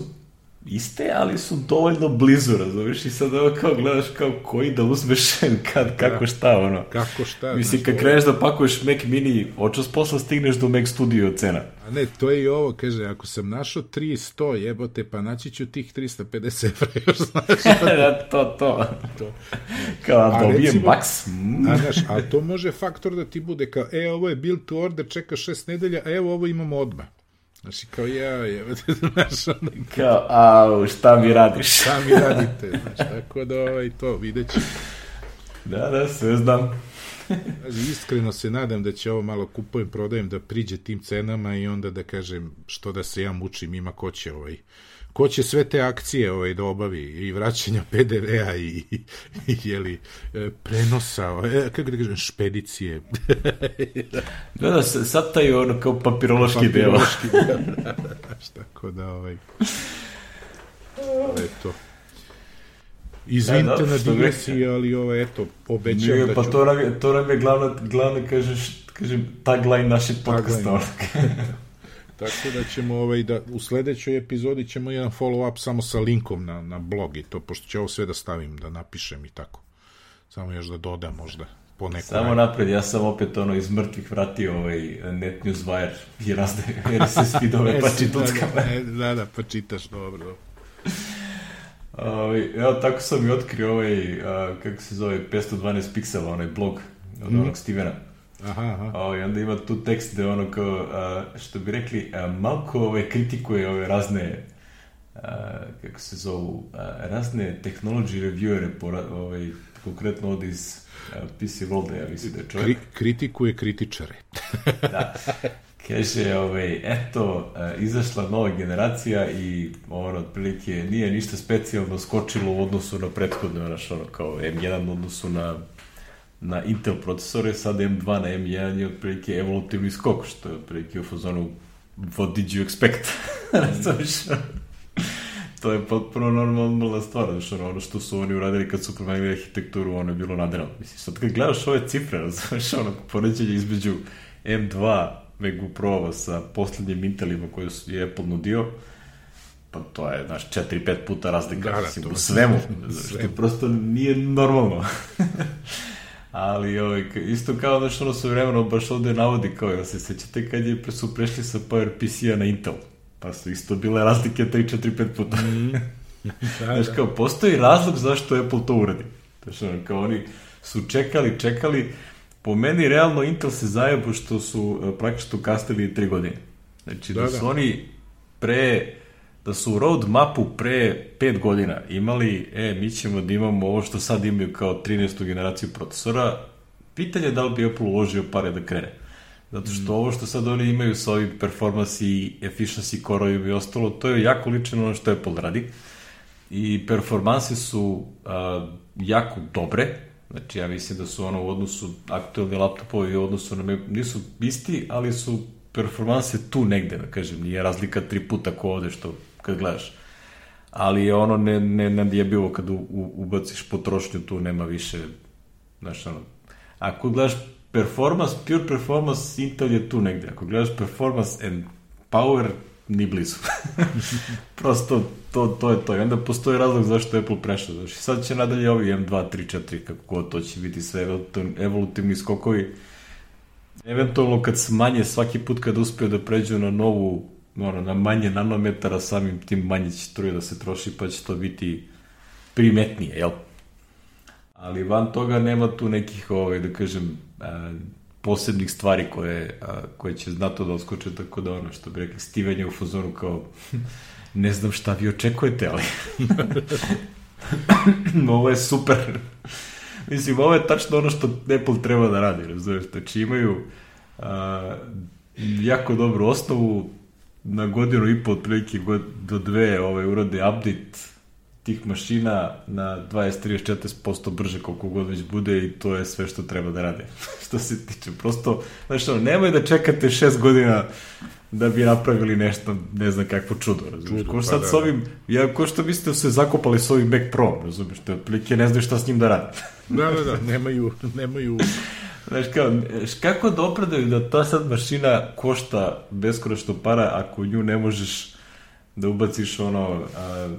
iste, ali su dovoljno blizu, razumiješ? I sad ovo kao gledaš kao koji da uzmeš, kad, kako da. šta, ono. Kako šta. Mislim, kad kreneš da pakuješ Mac Mini, očas posla stigneš do Mac Studio cena. A ne, to je i ovo, kaže, ako sam našao 300, jebote, pa naći ću tih 350 evra, još znaš. da, to, to. to. Kao, da dobijem max. Mm. A, znaš, a to može faktor da ti bude kao, e, ovo je build to order, čeka šest nedelja, a evo ovo imamo odmah. Znači, kao ja, je, znaš, ono... Kao, au, šta mi radiš? šta mi radite, znači, tako da, ovaj, to, vidjet ću. Da, da, sve znam. Znači, iskreno se nadam da će ovo malo kupujem, prodajem, da priđe tim cenama i onda da kažem što da se ja mučim, ima ko će ovaj, ko će sve te akcije ovaj, da obavi i vraćanja PDV-a i, i, i jeli, e, prenosa, e, kako da kažem, špedicije. da, da, sad taj ono kao papirološki, papirološki deo. deo. da, da, da, tako da, ovaj, eto. Izvinite da, da, na digresiji, ali ovo, eto, obećam Nije, da pa ću... Pa to nam je, to nam je glavna, glavna kažeš, kažem, tagline našeg podcasta. Tako da ćemo ovaj, da, u sledećoj epizodi ćemo jedan follow-up samo sa linkom na, na blog i to, pošto će ovo sve da stavim, da napišem i tako. Samo još da dodam možda po neku... Samo napred, ja sam opet ono iz mrtvih vratio ovaj Net Wire i razne RSS feedove pa čituckama. Da, da, da, pa čitaš, dobro, dobro. Ovaj, evo, tako sam i otkrio ovaj, a, kako se zove, 512 piksela, onaj blog od mm. onog Stevena. Aha, aha. O, ovaj, I onda ima tu tekst gde ono kao, a, što bi rekli, a, Malko ove, kritikuje ove razne, a, kako se zovu, a, razne technology reviewere, po, ovaj, konkretno od iz a, PC World, ja mislim da je čovjek. Kri, kritikuje kritičare. da. Kaže, ovaj, eto, izašla nova generacija i ono, otprilike, nije ništa specijalno skočilo u odnosu na prethodno, ono, kao M1 u odnosu na na Intel procesore, sad M2 na M1 je otprilike evolutivni skok, što je otprilike u fazonu what did you expect? Razumiješ? to je potpuno normalna stvar, znaš, ono, što su oni uradili kad su promenili arhitekturu, ono je bilo nadirano. Mislim, sad kad gledaš ove cifre, razumiješ, ono, poređenje između M2 Megu Pro sa poslednjim Intelima koje su je Apple nudio, pa to je, znaš, 4-5 puta razlika, da, da, u svemu, što prosto nije normalno. Ali ovaj, isto kao da što ono su vremeno baš ovde navodi kao, ja se sećate kad je, su prešli sa PowerPC-a na Intel, pa su isto bile razlike 3-4-5 puta. Mm. da, Znaš, kao, postoji razlog zašto Apple to uradi. Znaš, ono, kao oni su čekali, čekali, po meni realno Intel se zajebo što su e, praktično kastili 3 godine. Znači da, da su da. oni pre da su u roadmapu pre 5 godina imali, e, mi ćemo da imamo ovo što sad imaju kao 13. generaciju procesora, pitanje je da li bi Apple uložio pare da krene. Zato što mm. ovo što sad oni imaju sa ovim performance i efficiency core i ostalo, to je jako ličeno ono što Apple radi. I performanse su a, jako dobre, znači ja mislim da su ono u odnosu aktualni laptopovi u odnosu na nisu isti, ali su performanse tu negde, da kažem, nije razlika tri puta ko ovde što kad gledaš. Ali je ono ne, ne nadjebivo kad u, u, ubaciš potrošnju, tu nema više, znaš, ono, ako gledaš performance, pure performance, Intel je tu negde. Ako gledaš performance and power, ni blizu. Prosto to, to je to. I onda postoji razlog zašto je Apple prešao. Znači, sad će nadalje ovi M2, 3, 4, kako god to će biti sve evolutivni skokovi. Eventualno kad smanje svaki put kad uspeju da pređu na novu ono, na manje nanometara, samim tim manje će struje da se troši, pa će to biti primetnije, jel? Ali van toga nema tu nekih, ovaj, da kažem, posebnih stvari koje, koje će znato da oskoče, tako da ono što bi rekli, stivanje u fazonu kao ne znam šta vi očekujete, ali ovo je super. Mislim, ovo je tačno ono što Apple treba da radi, razumiješ? Znači imaju a, jako dobru osnovu, na godinu i po otprilike god, do dve ovaj, urade update tih mašina na 20-30-40% brže koliko god već bude i to je sve što treba da rade. što se tiče, prosto, znači, ono, nemoj da čekate šest godina da bi napravili nešto, ne znam kakvo čudo, razumiješ? Ko sad pa, da, s da. ovim, ja, ko što mislite da se zakopali s ovim Mac Pro, razumiješ? Te otprilike ne znaju šta s njim da rade. da, da, da, nemaju, nemaju Znaš kao, kako da opravdaju da ta sad mašina košta beskonačno para ako nju ne možeš da ubaciš ono, a,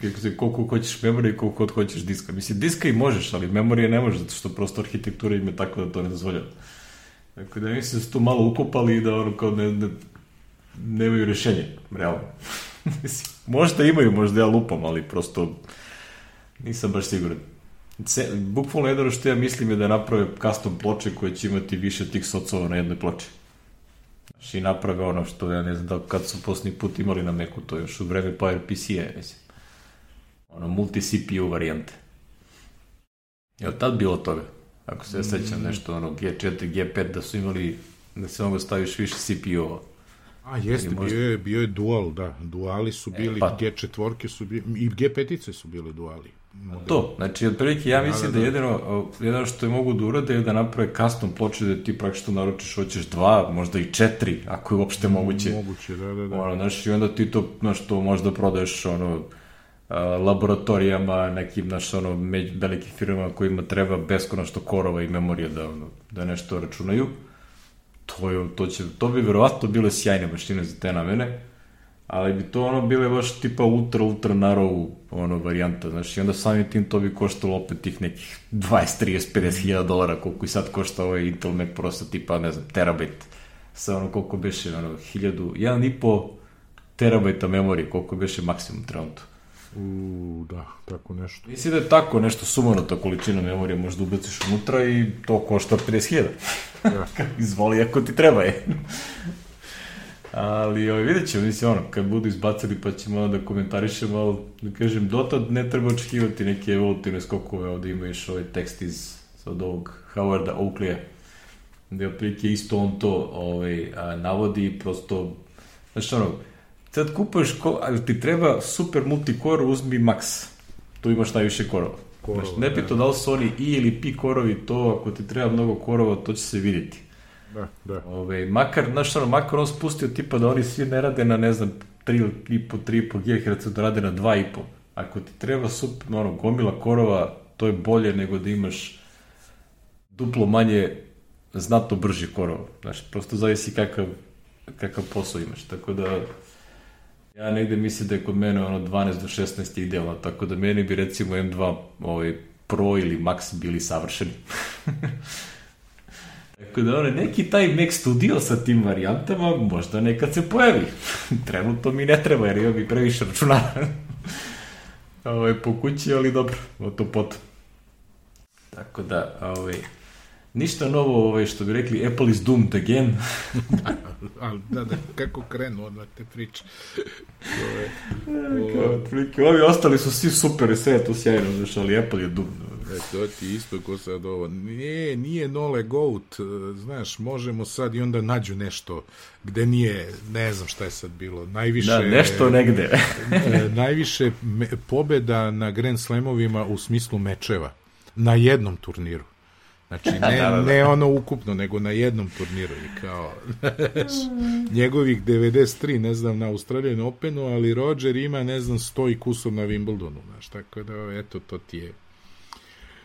kako se, koliko hoćeš memorije i koliko hoćeš diska. Mislim, diska i možeš, ali memorije ne možeš, zato što prosto arhitektura im tako da to ne dozvoljava. Dakle, da mislim da su tu malo ukopali i da ono kao ne, ne, nemaju rešenje, realno. mislim, možda imaju, možda ja lupam, ali prosto nisam baš siguran. Ce, bukvalno jedno što ja mislim je da naprave custom ploče koje će imati više tih socova na jednoj ploči. Znači, i naprave ono što ja ne znam da kad su poslednji put imali na Macu, to još u vreme PowerPC-a, mislim. Ono, multi-CPU varijante. Je li tad bilo toga? Ako se ja sećam mm. nešto, ono, G4, G5, da su imali, da se mogu staviš više CPU-ova. A jeste, možda... bio, je, bio je dual, da. Duali su e, bili, e, pa... G4 su bili, i G5 su bili duali. To, znači, otprilike, ja da, mislim da, da, da, jedino, jedino što je mogu da urade je da naprave custom ploče da ti praktično naručiš, hoćeš dva, možda i četiri, ako je uopšte moguće. Moguće, da, da, da. Ono, znaš, i onda ti to, znaš, to možda prodaješ, ono, laboratorijama, nekim, znaš, ono, među velikim firmama kojima treba beskonačno korova i memorija da, ono, da nešto računaju. to, je, to, će, to bi verovatno bile sjajne mašine za te namene, ali bi to ono bile baš tipa ultra, ultra narrow ono varijanta, znaš, i onda samim tim to bi koštalo opet tih nekih 20, 30, 50 hiljada dolara, koliko i sad košta ovaj Intel Mac Pro sa tipa, ne znam, terabajt, sa ono koliko beše, ono, hiljadu, jedan i po terabajta memorije, koliko beše maksimum trenutno. U, da, tako nešto. Mislim da je tako nešto sumanuta količina memorije možda ubaciš unutra i to košta 50.000. Ja. Izvoli ako ti treba je. Ali ovaj, vidjet ćemo, mislim, ono, kad budu izbacili pa ćemo da komentarišemo, ali da kažem, dotad ne treba očekivati neke evolutivne skokove, ovde imaš ovaj tekst iz od ovog Howarda Oakley-a, gde otprilike isto on to ovaj, a, navodi, prosto, znači ono, sad kupuješ, ko, ali ti treba super multicore, uzmi max, tu imaš najviše korova. Korova, znači, ne pito da. da li su oni i ili pi korovi, to ako ti treba mnogo korova, to će se vidjeti. Da, da. Ove, makar, znaš, ono, makar on spustio tipa da oni svi ne rade na, ne znam, 3,5, 3,5 GHz, da rade na 2,5. Ako ti treba super, ono, gomila korova, to je bolje nego da imaš duplo manje znatno brži korova. Znaš, prosto zavisi kakav, kakav posao imaš. Tako da, ja negde mislim da je kod mene ono 12 do 16 idealno, tako da meni bi recimo M2 ovaj, Pro ili Max bili savršeni. Tako da ono, neki taj Mac Studio sa tim varijantama možda nekad se pojavi. Trenutno mi ne treba jer imam i previše računara. Ovo je po kući, ali dobro, o to potom. Tako da, ovaj, ništa novo, ovaj, što bi rekli, Apple is doomed again. ali da, da, kako krenu odmah te priče. Ove, ove... Ovi ostali su svi super, sve je to sjajno, znaš, ali Apple je doomed. E, to ti isto ko sad ovo. Nije, nije Nole Goat, znaš, možemo sad i onda nađu nešto gde nije, ne znam šta je sad bilo, najviše... Da, nešto negde. E, najviše me, pobeda na Grand Slamovima u smislu mečeva. Na jednom turniru. Znači, ne, da, da, da. ne ono ukupno, nego na jednom turniru. I kao, njegovih 93, ne znam, na Australijan Openu, ali Roger ima, ne znam, 100 i kusur na Wimbledonu. Znaš, tako da, eto, to ti je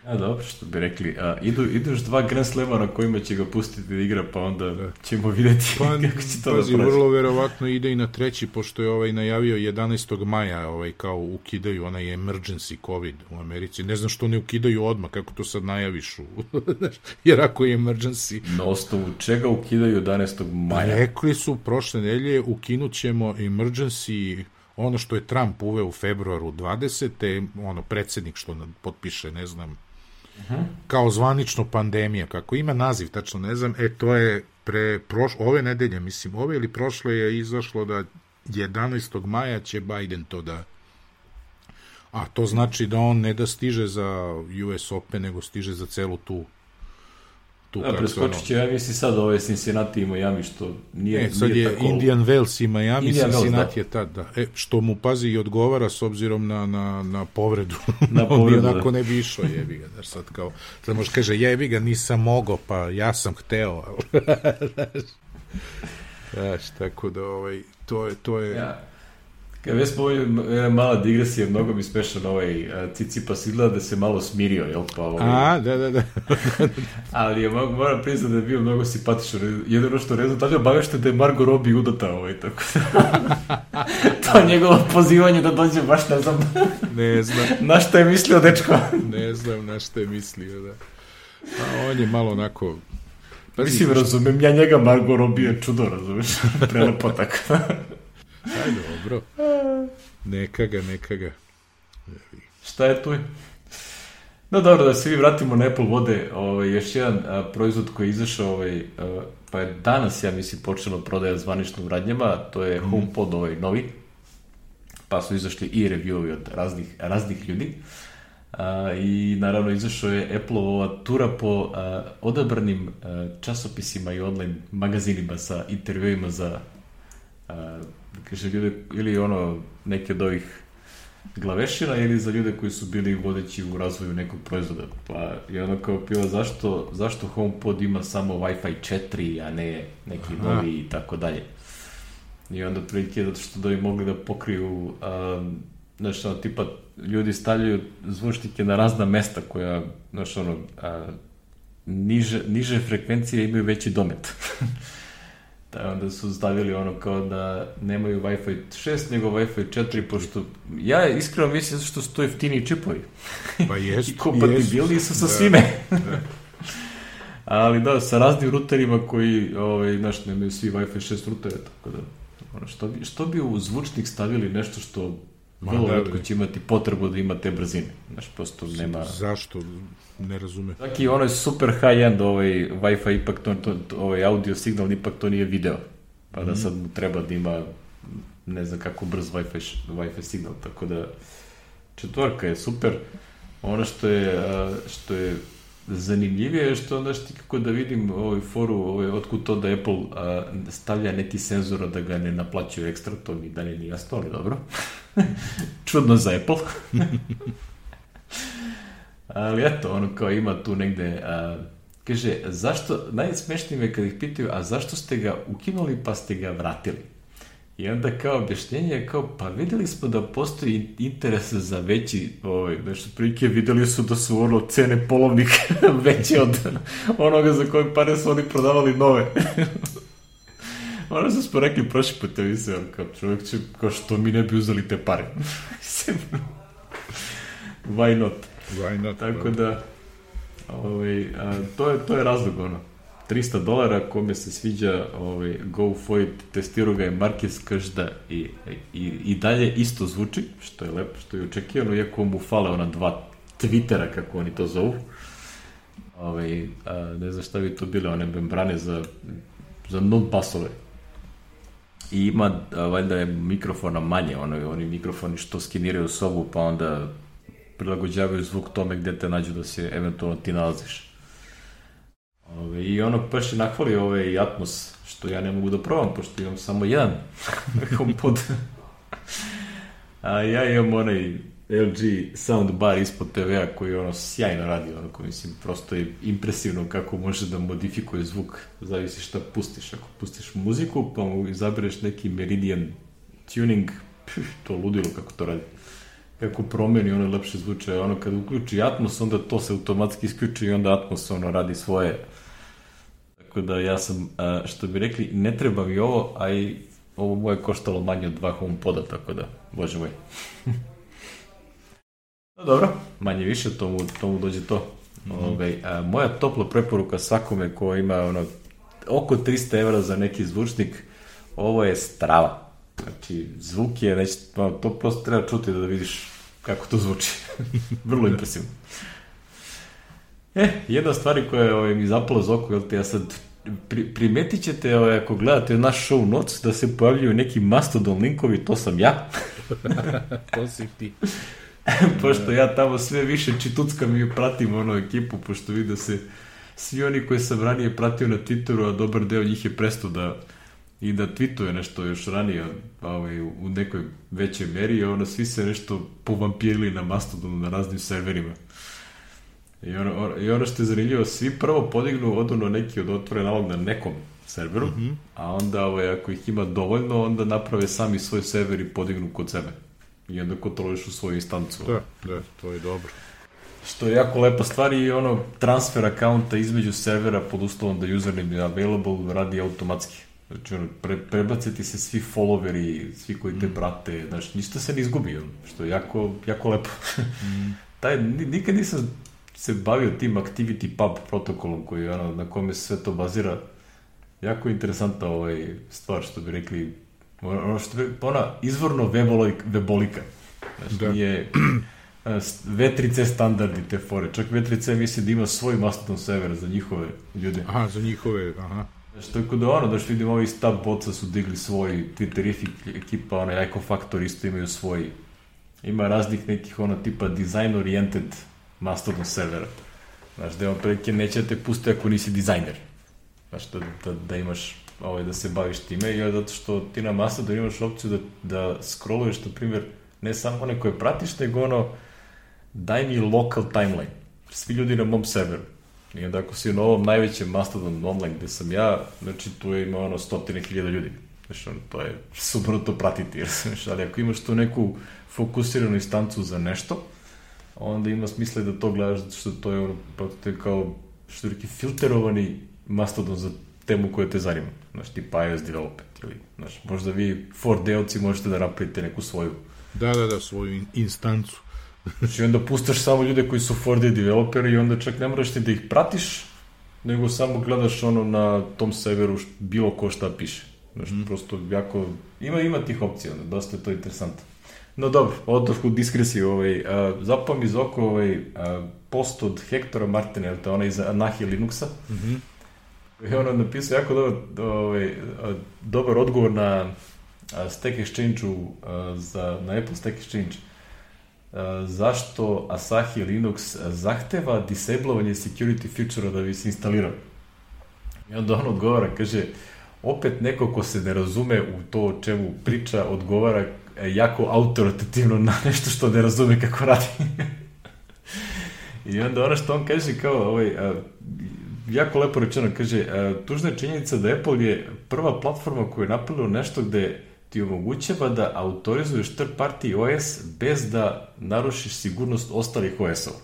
A dobro, što bi rekli, a, idu, idu još dva Grand Slema na kojima će ga pustiti da igra, pa onda da. ćemo videti pa, kako će to pazi, da proći. vrlo verovatno ide i na treći, pošto je ovaj najavio 11. maja, ovaj, kao ukidaju onaj emergency COVID u Americi. Ne znam što ne ukidaju odmah, kako to sad najaviš, u, jer ako je emergency... Na osnovu čega ukidaju 11. maja? Rekli su prošle nedelje, ukinut ćemo emergency ono što je Trump uveo u februaru 20. ono predsednik što potpiše, ne znam, kao zvanično pandemija, kako ima naziv, tačno ne znam, e to je pre proš, ove nedelje, mislim, ove ili prošle je izašlo da 11. maja će Biden to da a to znači da on ne da stiže za US Open, nego stiže za celu tu tu da, preskočit će, ja mislim sad ove Cincinnati i Miami, što nije, e, sad nije je tako... Indian Wells i Miami, Indian Cincinnati Wells, da. je tad, da. E, što mu pazi i odgovara s obzirom na, na, na povredu. Na povredu, On onako da. ne bi išao, jebi ga, da sad kao, sad može kaže, jebi ga, nisam mogao, pa ja sam hteo. Znaš, tako da, ovaj, to je, to je... Ja Kad već smo jedna mala digresija, mnogo mi smešan ovaj Cicipas izgleda da se malo smirio, jel pa ovaj... A, da, da, da. Ali je, moram priznati da je bio mnogo simpatičan. Jedino što rezultat je obavešte da je Margo Robbie udata ovaj, tako to njegovo pozivanje da dođe baš ne znam. ne znam. na šta je mislio, dečko? ne znam na šta je mislio, da. A on je malo onako Pazi, Mislim, razumem, ja njega Margo Robbie je čudo, razumeš? Prelepo tako. Aj, dobro. Neka ga, neka ga. Šta je tu? No dobro, da se vi vratimo na Apple vode, ovaj, još jedan a, proizvod koji je izašao, ovaj, a, pa je danas, ja mislim, počelo prodaja zvanično u radnjama, to je mm. HomePod ovaj novi, pa su izašli i reviewovi od raznih, raznih ljudi. A, I naravno izašao je Apple-ova tura po a, odabranim a, časopisima i online magazinima sa intervjuima za a, kaže ljude, ili ono, neke od ovih glavešina ili za ljude koji su bili vodeći u razvoju nekog proizvoda. Pa je ono kao pila zašto, zašto HomePod ima samo Wi-Fi 4, a ne neki Aha. novi i tako dalje. I onda prilike zato što da bi mogli da pokriju um, znaš, ono, tipa, ljudi stavljaju zvučnike na razna mesta koja, znaš, ono, a, niže, niže frekvencije imaju veći domet. da onda su stavili ono kao da nemaju Wi-Fi 6, nego Wi-Fi 4, pošto ja iskreno mislim što su to jeftini čipovi. Pa jest, I kompatibilni su sa da, svime. da. Ali da, sa raznim ruterima koji, ovaj, znaš, nemaju svi Wi-Fi 6 rutere, tako da, ono, što bi, što bi u zvučnik stavili nešto što vrlo da, redko će imati potrebu da ima te brzine. Znaš, prosto nema... Zašto? Ne razume. Čak i ono je super high-end, ovaj Wi-Fi ipak to, to, ovaj audio signal ipak to nije video. Pa da mm. sad mu treba da ima ne znam kako brz Wi-Fi, Wi-Fi signal, tako da četvorka je super. Ono što je, što je zanimljivije je što onda što kako da vidim ovaj foru, ovaj, otkud to da Apple a, stavlja neki senzor da ga ne naplaćaju ekstra, to mi dalje nije jasno, ali dobro. Čudno za Apple. ali eto, ono kao ima tu negde, a, kaže, zašto, najsmešnije me kad ih pitaju, a zašto ste ga ukinuli pa ste ga vratili? I onda kao objašnjenje je kao, pa videli smo da postoji interes za veći, ovaj, nešto prilike, videli su da su ono cene polovnika veće od onoga za koje pare su oni prodavali nove. ono što smo rekli prošli put, ja mislim, kao čovjek će, kao što mi ne bi uzeli te pare. Why not? Why not? Tako da, ovaj, a, to, je, to je razlog, ono 300 dolara, kome se sviđa ovaj, Go for it, testirao ga je Marquez Každa i, i, i dalje isto zvuči, što je lepo, što je očekivano, iako mu fale ona dva Twittera, kako oni to zovu. Ovaj, a, ne znam šta bi to bile, one membrane za, za not basove. I ima, a, valjda je mikrofona manje, ono, oni mikrofoni što skeniraju sobu, pa onda prilagođavaju zvuk tome gde te nađu da se eventualno ti nalaziš. Ove, I ono baš je ove i Atmos, što ja ne mogu da probam, pošto imam samo jedan HomePod. A ja imam onaj LG soundbar ispod TV-a koji ono sjajno radi, onako mislim, prosto je impresivno kako može da modifikuje zvuk, zavisi šta pustiš. Ako pustiš muziku, pa mu izabereš neki Meridian tuning, pff, to ludilo kako to radi. Kako promeni, ono lepše zvuče. Ono kad uključi Atmos, onda to se automatski isključi i onda Atmos ono radi svoje Tako da ja sam, što bi rekli, ne treba mi ovo, a i ovo moje koštalo manje od dva poda, tako da, bože moj. no dobro, manje više, tomu, tomu dođe to. Mm -hmm. Ove, a, moja topla preporuka svakome ko ima ono, oko 300 evra za neki zvučnik, ovo je strava. Znači, zvuk je, već, to prosto treba čuti da vidiš kako to zvuči. Vrlo impresivno. E, jedna stvari koja je ovaj, mi zapala za oko, jel te ja sad pri, primetit ćete ovaj, ako gledate naš show notes da se pojavljuju neki mastodon linkovi, to sam ja. to si ti. pošto ja tamo sve više čituckam i pratim ono ekipu, pošto vidim da se svi oni koji sam ranije pratio na Twitteru, a dobar deo njih je presto da i da tweetuje nešto još ranije ovaj, u nekoj većoj meri, ono svi se nešto povampirili na Mastodonu na raznim serverima. I ono, I ono što je zanimljivo, svi prvo podignu, odu na neki od otvore nalog na nekom serveru, mm -hmm. a onda ovaj, ako ih ima dovoljno, onda naprave sami svoj server i podignu kod sebe. I onda kontrolišu svoju instancu. Da, da, to je dobro. Što je jako lepa stvar i ono transfer akaunta između servera pod uslovom da username je available radi automatski. Znači, ono, pre, prebaciti se svi followeri, svi koji te mm. prate, znači, ništa se ne izgubi, ono, što je jako, jako lepo. mm. Taj, nikad nisam se bavio tim Activity Pub protokolom koji ono, na kome se sve to bazira. Jako interesantna ovaj stvar što bi rekli ono što bi, ona izvorno webolika, webolika. Znači, da. nije V3C standardi te fore. Čak V3C misli da ima svoj Mastodon server za njihove ljude. Aha, za njihove, aha. Znači, tako da ono, da što vidim, ovi Stab Boca su digli svoj, Twitterific ekipa, onaj Echo Factor isto imaju svoj. Ima raznih nekih, ono, tipa design oriented Mastodon servera. Znaš, da je prilike neće da te pusti ako nisi dizajner. Znaš, da, da, da imaš ovaj, da se baviš time i zato što ti na Mastodon imaš opciju da, da scrolluješ, na primjer, ne samo one koje pratiš, nego ono, daj mi local timeline. Svi ljudi na mom serveru. I onda ako si na ovom najvećem Mastodon online gde sam ja, znači tu je ima ono stotine hiljada ljudi. Znači, ono, to je super to pratiti, jer, znači, ali ako imaš tu neku fokusiranu instancu za nešto, onda ima smisla da to gledaš, zato što to je ono, pa to je kao što je filterovani mastodon za temu koja te zanima. Znaš, tipa iOS development ili, znaš, možda vi for delci možete da napravite neku svoju. Da, da, da, svoju instancu. znači, onda pustaš samo ljude koji su 4D developeri i onda čak ne moraš ti da ih pratiš, nego samo gledaš ono na tom severu bilo ko šta piše. Znaš, mm. prosto jako, ima, ima tih opcija, dosta je to interesantno. No dobro, odoš u diskresiju, ovaj, zapao mi iz oko ovaj, post od Hektora Martina, to je onaj iz Anahi Linuxa, mm -hmm. I ono napisao jako dobar, ovaj, dobar odgovor na Stack Exchange-u za, na Apple Stack Exchange. Zašto Asahi Linux zahteva disablovanje security feature da bi se instalirao? I onda on odgovara, kaže, opet neko ko se ne razume u to o čemu priča, odgovara jako autoritativno na nešto što ne razume kako radi. I onda ono što on kaže kao, ovaj, jako lepo rečeno, kaže, e, tužna je činjenica da Apple je prva platforma koja je napravila nešto gde ti omogućava da autorizuješ third party OS bez da narušiš sigurnost ostalih OS-ova.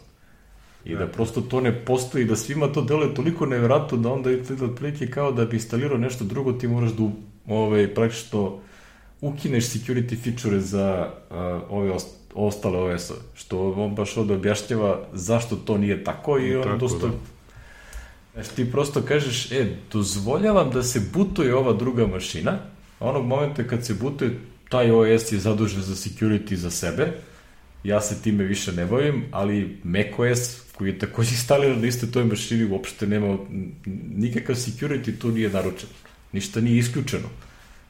I da, prosto to ne postoji, da svima to deluje toliko nevjerojatno da onda je to otprilike kao da bi instalirao nešto drugo, ti moraš da ovaj, praktično ukineš security feature za uh, ove ost ostale OS-ove, što on baš ovde objašnjava zašto to nije tako i on tako, dosta da Znači ti prosto kažeš, e, dozvoljavam da se butuje ova druga mašina, onog momenta kad se butuje, taj OS je zadužen za security za sebe, ja se time više ne bavim, ali macOS, koji je takođe instaliran na iste toj mašini, uopšte nema nikakav security, tu nije naručen. Ništa nije isključeno.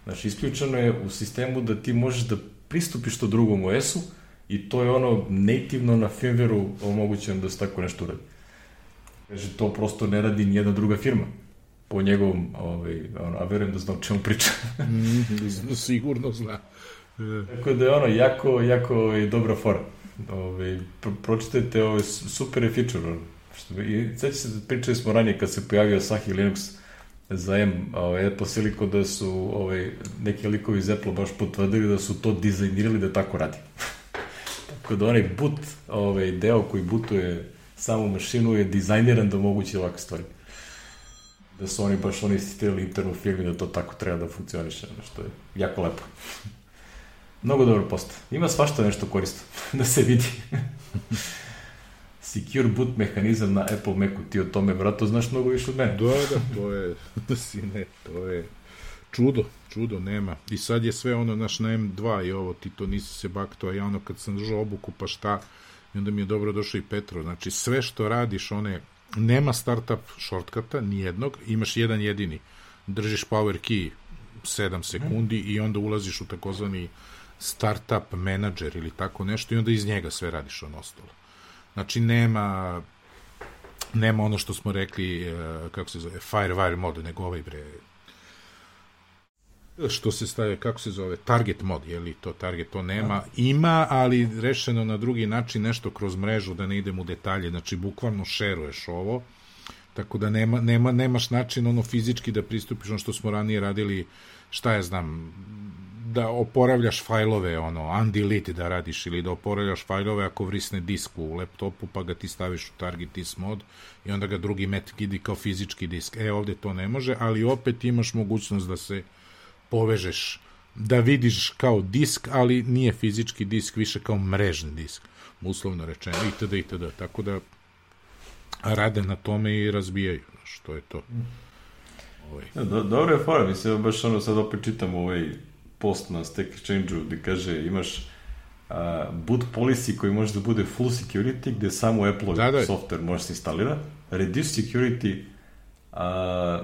Znači, isključeno je u sistemu da ti možeš da pristupiš to drugom OS-u i to je ono nativno na firmwareu omogućeno da se tako nešto uradi. Kaže, to prosto ne radi nijedna druga firma po njegovom, ovaj, ono, a verujem da zna o čemu priča. mm, sigurno zna. Tako da je ono, jako, jako ovaj, dobra fora. Ovaj, pro, pročitajte, ovaj, super je feature. Ono. Što, I sveća se, pričali smo ranije kad se pojavio Sahi Linux za M, ovaj, Apple Silicon da su ovaj, neki likovi iz Apple baš potvrdili da su to dizajnirali da tako radi. tako da onaj boot, ovaj, deo koji bootuje samu mašinu je dizajniran da omogući ovakve stvari. Da su oni baš oni insistirali internu firmi da to tako treba da funkcioniše, što je jako lepo. Mnogo dobro post. Ima svašta nešto koristo, da se vidi. Secure boot mehanizam na Apple Macu, ti o tome, brato, znaš mnogo više od mene. Da, da, to je, da si ne, to je čudo, čudo nema. I sad je sve ono, naš na M2 i ovo, ti to nisi se bakto, a ja ono kad sam držao obuku, pa šta, I onda mi je dobro došao i Petro. Znači, sve što radiš, one, nema startup shortcuta, nijednog, imaš jedan jedini. Držiš power key 7 sekundi i onda ulaziš u takozvani startup manager ili tako nešto i onda iz njega sve radiš ono ostalo. Znači, nema nema ono što smo rekli, eh, kako se zove, firewire mode, nego ovaj bre, što se staje, kako se zove, target mod, je li to target, to nema, ima, ali rešeno na drugi način nešto kroz mrežu, da ne idem u detalje, znači bukvalno šeruješ ovo, tako da nema, nema, nemaš način ono fizički da pristupiš ono što smo ranije radili, šta ja znam, da oporavljaš fajlove, ono, undelete da radiš ili da oporavljaš fajlove ako vrisne disk u laptopu pa ga ti staviš u target disk mod i onda ga drugi met gidi kao fizički disk. E, ovde to ne može, ali opet imaš mogućnost da se povežeš da vidiš kao disk, ali nije fizički disk, više kao mrežni disk, uslovno rečeno, itd. itd. Tako da rade na tome i razbijaju, što je to. Ovaj. Ja, do, dobro je fora, mislim, baš ono sad opet čitam ovaj post na Stack Exchange-u gde kaže imaš a, boot policy koji može da bude full security, gde samo Apple da, da. software može se instalira, reduce security a,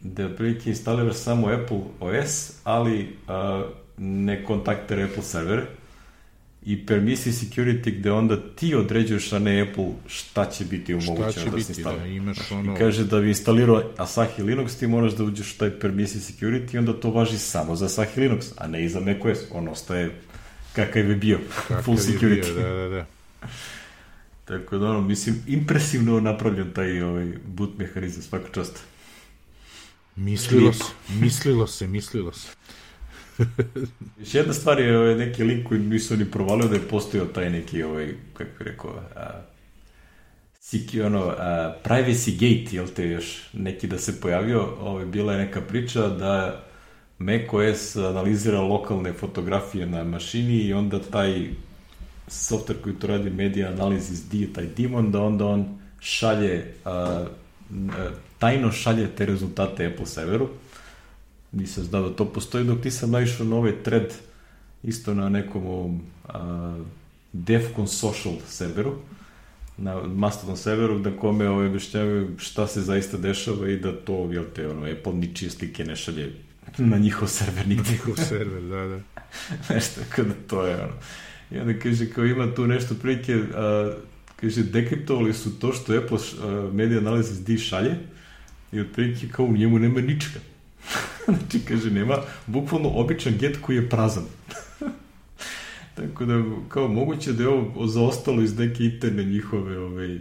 da otprilike instaliraš samo Apple OS, ali a, ne kontaktira Apple servere i permissi security gde onda ti određuješ, a ne Apple šta će biti omogućeno da se instalira. Da, imaš ono... I kaže da bi instalirao Asahi Linux, ti moraš da uđeš u taj permissi security i onda to važi samo za Asahi Linux, a ne i za macOS. On ostaje kakav je bio, kakav full security. Bio, da, da, da. Tako da ono, mislim, impresivno napravljen taj ovaj, boot mehanizam, svaka čast. Mislilo se, mislilo se, mislilo se. Još jedna stvar je ovaj, neki link koji nisu ni provalio da je postojao taj neki, ovaj, kako bih rekao, a, Siki, ono, uh, privacy gate, jel te još neki da se pojavio, ovaj, bila je neka priča da macOS analizira lokalne fotografije na mašini i onda taj software koji to radi media analysis D, taj Demon, da onda on šalje, uh, tajno šalje te rezultate Apple serveru. Nisam znao da to postoji, dok nisam naišao na ovaj thread isto na nekom uh, Defcon social serveru, na Mastodon serveru, da kome ovaj, objašnjavaju šta se zaista dešava i da to, jel te, ono, Apple ničije slike ne šalje na njihov server nigde. Njihov server, da, da. nešto, kada to je, ono. I onda kaže, kao ima tu nešto prilike, a, kaže, dekriptovali su to što Apple a, Media Analysis D šalje i otprilike kao u njemu nema ničega. znači, kaže, nema bukvalno običan get koji je prazan. Tako da, kao moguće da je ovo zaostalo iz neke interne njihove, ovaj,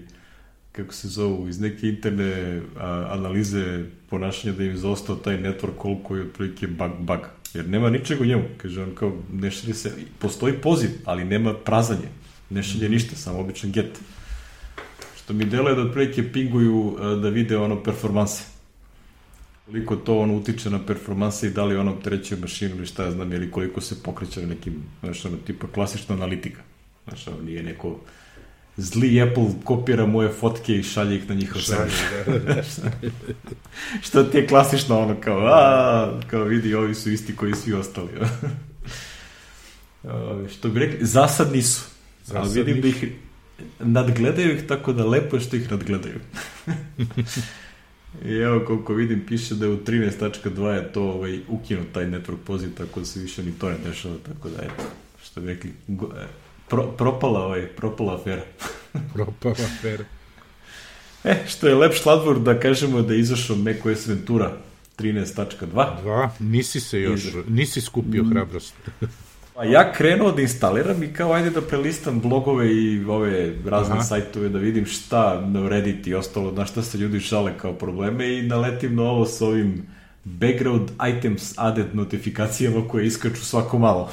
kako se zovu, iz neke interne a, analize ponašanja da im zaostao taj network call koji je otprilike bug, bug. Jer nema ničega u njemu. Kaže on kao, ne šalje se, postoji poziv, ali nema prazanje. Ne šalje ništa, samo običan get. Što mi deluje da otprilike pinguju da vide ono performanse koliko to on utiče na performanse i da li on opterećuje mašinu ili šta ja znam, ili koliko se pokreće na nekim, znaš, ono, tipa klasična analitika. Znaš, ono, nije neko zli Apple kopira moje fotke i šalje ih na njihov server. Da, da, da. Što ti je klasično ono kao, a, kao vidi, ovi su isti koji svi ostali. što bi rekli, zasad nisu. Zasad ali vidim da ih nadgledaju ih tako da lepo je što ih nadgledaju. I evo koliko vidim piše da je u 13.2 je to ovaj, ukinut taj network poziv, tako da se više ni to ne dešava, tako da eto, što bi rekli, go, e, pro, propala, ovaj, propala afera. propala afera. E, što je lep šladvor da kažemo da je izašao macOS Ventura 13.2. Dva, nisi se još, nisi skupio hrabrost. Pa ja krenuo da instaliram i kao ajde da prelistam blogove i ove razne Aha. sajtove da vidim šta na Reddit i ostalo, na šta se ljudi šale kao probleme i naletim na ovo s ovim background items added notifikacijama koje iskaču svako malo.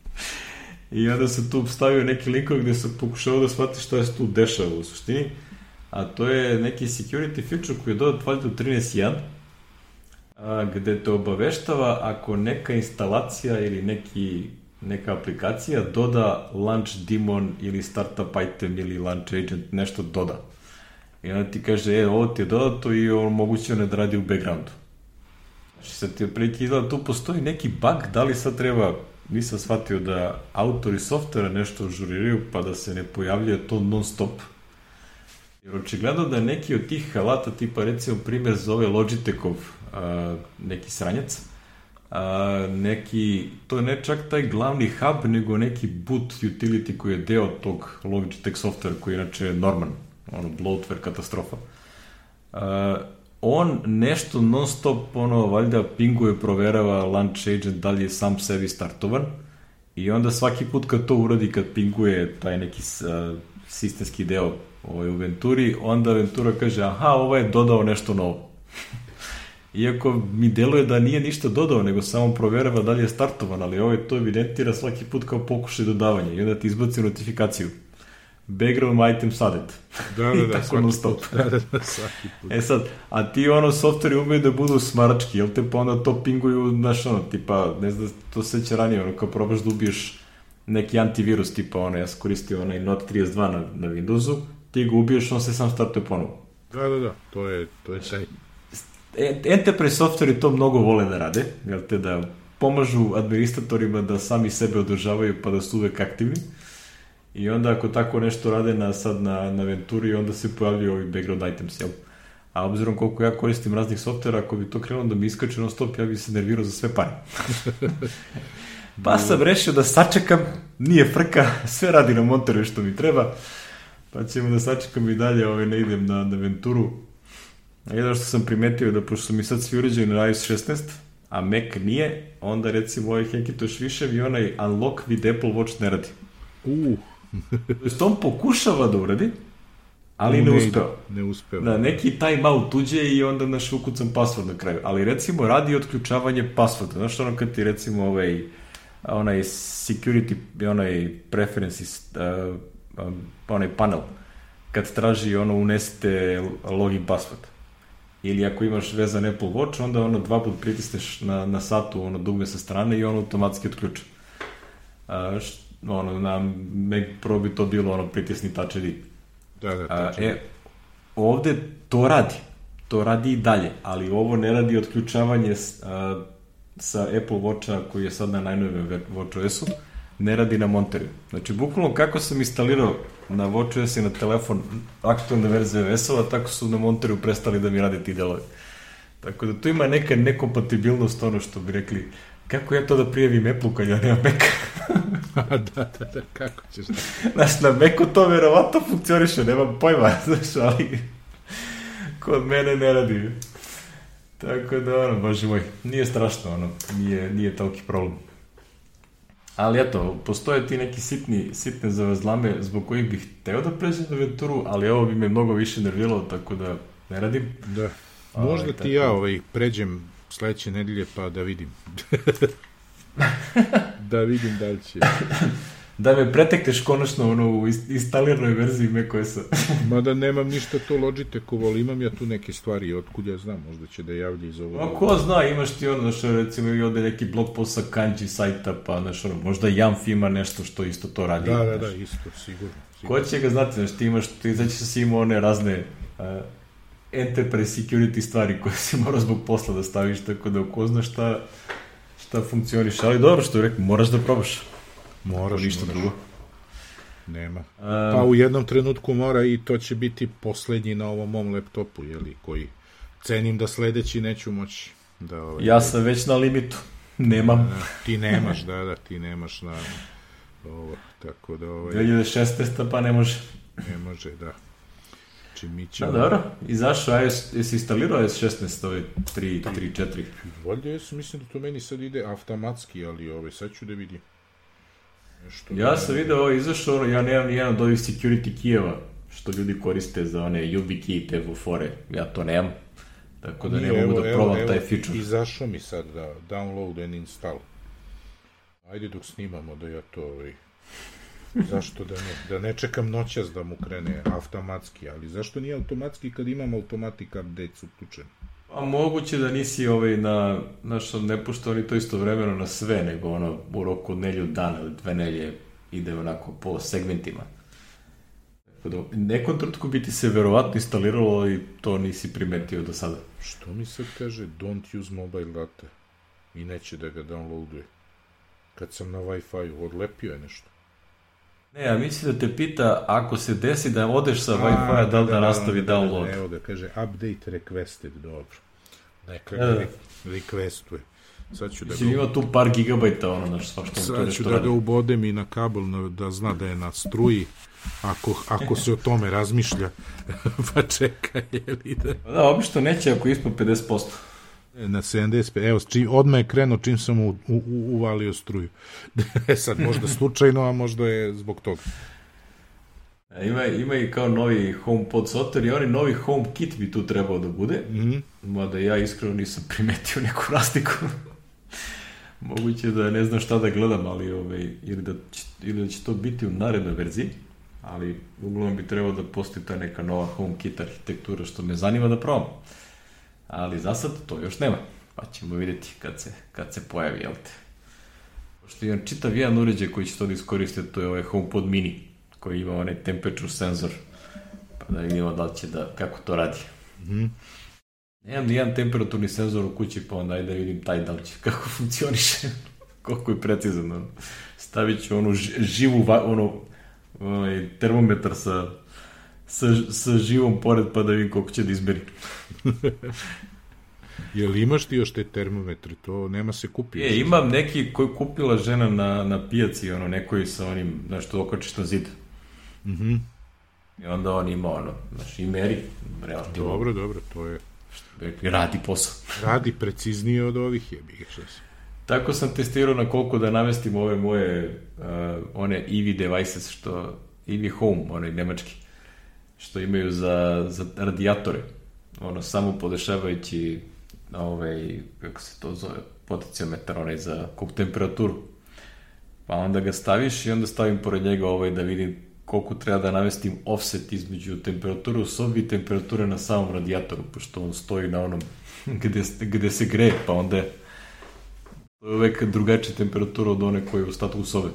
I onda sam tu stavio neki linkove gde sam pokušao da shvatim šta je tu dešava u suštini. A to je neki security feature koji je dodat valjda u 13.1 a, gde te obaveštava ako neka instalacija ili neki, neka aplikacija doda launch daemon ili startup item ili launch agent, nešto doda. I onda ti kaže, e, ovo ti je dodato i on moguće ne da radi u backgroundu. Znači, sad ti otprilike izgleda, tu postoji neki bug, da li sad treba, nisam shvatio da autori softvera nešto žuriraju, pa da se ne pojavljuje to non stop. Jer očigledno da neki od tih alata, tipa recimo primjer zove Logitechov a, neki sranjac, a, neki, to je ne čak taj glavni hub, nego neki boot utility koji je deo tog Logitech software koji je inače Norman, ono, bloatware katastrofa. A, on nešto non stop, ono, valjda pinguje, proverava launch agent da li je sam sebi startovan i onda svaki put kad to uradi, kad pinguje taj neki uh, sistemski deo ovaj, u Venturi, onda Ventura kaže, aha, ovo je dodao nešto novo. Iako mi deluje da nije ništa dodao, nego samo proverava da li je startovan, ali ovaj to evidentira svaki put kao pokušaj dodavanja i onda ti izbaci notifikaciju. Background item sadet. Da, da, da, tako non stop. Da, da, da, svaki put. E sad, a ti ono softveri umeju da budu smarački, jel te pa onda to pinguju, znaš ono, tipa, ne znam, to seća ranije, ono, kao probaš da ubiješ neki antivirus, tipa ono, ja sam koristio onaj Note 32 na, na Windowsu, ti ga ubiješ, on se sam startuje ponovo. Da, da, da, to je, to je taj E, enterprise softveri to mnogo vole da rade, jel te da pomažu administratorima da sami sebe održavaju pa da su uvek aktivni. I onda ako tako nešto rade na, sad na, na Venturi, onda se pojavljaju ovi background items, jel? A obzirom koliko ja koristim raznih softvera, ako bi to krenulo da mi iskače non stop, ja bi se nervirao za sve pare. pa sam rešio da sačekam, nije frka, sve radi na montoru što mi treba, pa ćemo da sačekam i dalje, ovaj, ne idem na, na Venturu, Jedno što sam primetio da pošto mi sad svi uređaju na iOS 16, a Mac nije, onda recimo ovaj Hackintosh više i onaj unlock vid Apple Watch ne radi. Uh. to on pokušava da uradi, ali ne, ne uspeo. Ne uspeo. Da, neki timeout tuđe i onda naš ukucam password na kraju. Ali recimo radi otključavanje passworda. Znaš ono kad ti recimo ovaj, onaj security, onaj preferences, uh, onaj panel, kad traži ono unesite login password. Ili ako imaš vezan Apple Watch, onda ono dva put pritisneš na, na satu ono dugme sa strane i on automatski otključa. Š, ono, na Mac Pro bi to bilo ono pritisni Touch ID. Da, da, tačno. e, ovde to radi. To radi i dalje, ali ovo ne radi otključavanje a, sa Apple Watcha koji je sad na najnovijem ver- WatchOS-u, ne radi na Monteriju. Znači, bukvalno kako sam instalirao na WatchOS i na telefon aktualne verzije OS-ova, tako su na Monteriju prestali da mi rade ti delovi. Tako da tu ima neka nekompatibilnost, ono što bi rekli, kako ja to da prijavim Apple kad ja nemam Mac? da, da, da, kako ćeš da... Znaš, na Macu to verovatno funkcioniše, nemam pojma, znaš, ali kod mene ne radi. Tako da, ono, bože moj, nije strašno, ono, nije, nije toliki problem. Ali eto, postoje ti neki sitni, sitne zavazlame zbog kojih bih teo da pređem na Venturu, ali ovo bi me mnogo više nerviralo, tako da ne radim. Da. Ovaj, Možda tako ti ja ovaj, pređem sledeće nedelje pa da vidim. da vidim da li će. Da me pretekneš konačno ono, u instaliranoj verziji macOS-a. Mada nemam ništa to Logitechovo, ali imam ja tu neke stvari, otkud ja znam, možda će da javlja iz ovog. Ma ko zna, imaš ti ono, znaš, recimo i ovde neki blog post sa kanji sajta, pa, znaš, ono, možda Jamf ima nešto što isto to radi. Da, da, da, isto, sigurno. Ko sigurno. će ga znati, znaš, ti imaš, ti znači si imao one razne uh, enterprise security stvari koje si morao zbog posla da staviš, tako da ko zna šta, šta funkcioniš, ali dobro što je rekao, moraš da probaš. Moraš, ništa moraš. drugo. Nema. Um, Pa u jednom trenutku mora i to će biti poslednji na ovom mom laptopu, jeli, koji cenim da sledeći neću moći. Da, ovaj, ja sam već na limitu, nemam. Da, ti nemaš, da, da, ti nemaš na ovo, tako da ovaj, 2016. pa ne može. ne može, da. Znači, mi Da, ćemo... dobro. Izašao iOS, jesi instalirao iOS 16, ovaj 3, 3, 4? Valjda jesu, mislim da to meni sad ide automatski, ali ovaj, sad ću da vidim. Nešto Ja sam video ovo izašao, ono, ja nemam nijedan od ovih security key-eva, što ljudi koriste za one YubiKey, te fore. Ja to nemam. Tako da ne mogu evo, da probam evo, taj feature. Izašao mi sad da download and install. Ajde dok snimamo da ja to ovaj, zašto da ne, da ne čekam noćas da mu krene automatski, ali zašto nije automatski kad imam automatic updates uključen? A moguće da nisi ovaj na, znaš, ne pušta oni to istovremeno na sve, nego ono u roku od nelju dana ili dve nelje ide onako po segmentima. Tako da, nekom trenutku bi ti se verovatno instaliralo i to nisi primetio do sada. Što mi sad kaže don't use mobile data i neće da ga downloaduje? Kad sam na Wi-Fi odlepio je nešto. Ne, ja mislim da te pita ako se desi da odeš sa Wi-Fi-a, da li da nastavi da, download. Da, evo da kaže update requested, dobro. Neka Da, ga da. re- requestuje. Sad ću da Mislim, ga, ima tu par gigabajta, ono, znaš, svašta sad ću da ga ubodem i na kabel na, da zna da je na struji. Ako, ako se o tome razmišlja, pa čekaj, je li da... Pa Da, obično neće ako je ispod 50%. Na 75, evo, čim, odmah je krenuo čim sam u, u, u, uvalio struju. E sad, možda slučajno, a možda je zbog toga. Ima, ima i kao novi HomePod software i oni novi HomeKit bi tu trebao da bude. Mhm. Mada ja iskreno nisam primetio neku razliku. Moguće da ne znam šta da gledam, ali ovaj, ili, da će, ili da će to biti u narednoj verziji, ali uglavnom bi trebalo da postoji ta neka nova HomeKit arhitektura, što me zanima da probam. Ali za sad to još nema, pa ćemo videti kad se, kad se pojavi, jel te? Pošto imam čitav jedan uređaj koji će to da iskoriste, to je ovaj HomePod mini, koji ima onaj temperature sensor, pa da vidimo da će da, kako to radi. Mhm. Nemam nijedan temperaturni senzor u kući, pa onda ajde da vidim taj da li će, kako funkcioniše, koliko je precizan. Ono. Stavit ću onu ži- živu, ono, ovaj, termometar sa, sa, sa živom pored, pa da vidim koliko će da izmeri. Jel imaš ti još te termometre? To nema se kupi. E, imam neki koji kupila žena na, na pijaci, ono, nekoj sa onim, znaš, što okačiš na zid. Mhm. I onda on ima, ono, znaš, i meri, relativno, Dobro, dobro, to je... rekli, radi posao. Radi preciznije od ovih jebih. šta se- Tako sam testirao na koliko da namestim ove moje uh, one EV devices što EV Home, onaj nemački što imaju za, za radijatore ono samo podešavajući ovaj, kako se to zove potencijometar onaj za kog temperaturu pa onda ga staviš i onda stavim pored njega ovaj da vidim koliko treba da navestim offset između temperature u sobi i temperature na samom radijatoru, pošto on stoji na onom gde, gde se greje, pa onda je to je uvek drugačija temperatura od one koje je u statku sobe.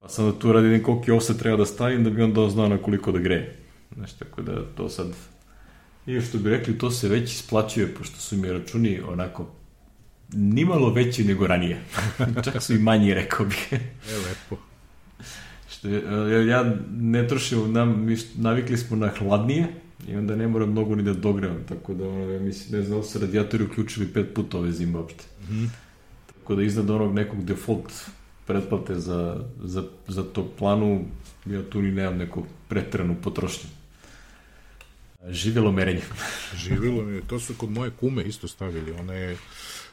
Pa sam da tu radi koliki offset treba da stavim da bi on znao na koliko da greje. Znaš, tako da to sad... I što bi rekli, to se već isplaćuje, pošto su mi računi onako nimalo veći nego ranije. Čak su i manji, rekao bih. E, lepo. Što je, ja ne trošim, nam, mi navikli smo na hladnije i onda ne moram mnogo ni da dogrevam, tako da ono, ja mislim, ne znam, se radijatori uključili pet puta ove zime uopšte. Mm -hmm. Tako da iznad onog nekog default pretplate za, za, za to planu, ja tu ni nemam neku pretranu potrošnju. Živjelo merenje. Živjelo mi to su kod moje kume isto stavili, ona je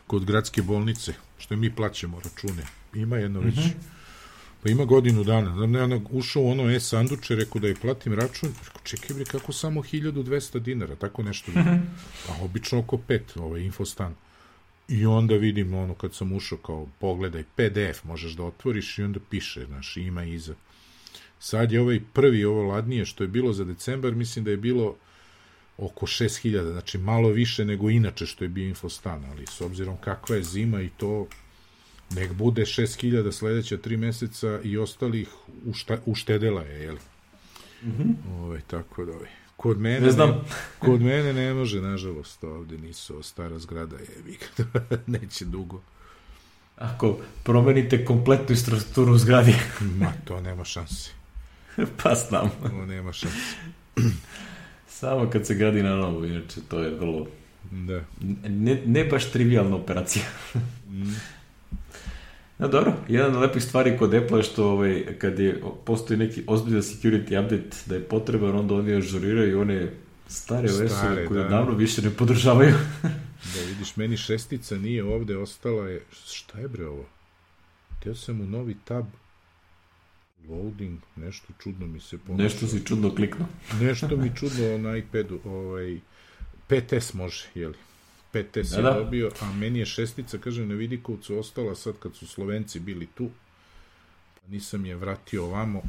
kod gradske bolnice, što mi plaćamo račune. Ima jedno već, mm -hmm. Pa ima godinu dana. Da ne, ušao u ono e-sanduče, rekao da je platim račun, rekao, čekaj bre, kako samo 1200 dinara, tako nešto. -hmm. Pa obično oko pet, ovaj infostan. I onda vidim ono kad sam ušao kao pogledaj PDF možeš da otvoriš i onda piše znaš ima iza. Sad je ovaj prvi ovo ladnije što je bilo za decembar, mislim da je bilo oko 6000, znači malo više nego inače što je bio infostan, ali s obzirom kakva je zima i to nek bude 6000 sledeća tri meseca i ostalih ušta, uštedela je, jel? Mm -hmm. Ove, tako da, ove. Kod mene, ne znam. Ne, kod mene ne može, nažalost, ovde nisu stara zgrada, je, neće dugo. Ako promenite kompletnu strukturu zgradi. Ma, to nema šansi. pa znam. To nema šansi. Samo kad se gradi na novo, inače to je vrlo... Da. Ne, ne baš trivialna operacija. mm. No dobro, jedan od lepih stvari kod Apple je što ovaj, kad je, postoji neki ozbiljan security update da je potreban, onda oni ažuriraju one stare, stare OS-ove koje da. davno više ne podržavaju. da vidiš, meni šestica nije ovde, ostala je... Šta je bre ovo? Teo sam u novi tab loading, nešto čudno mi se ponaša. Nešto si čudno kliknuo. nešto mi čudno na iPadu, ovaj, 5S može, jeli? 5S da, je da. dobio, a meni je šestica, kažem, na Vidikovcu ostala sad kad su Slovenci bili tu, pa nisam je vratio ovamo,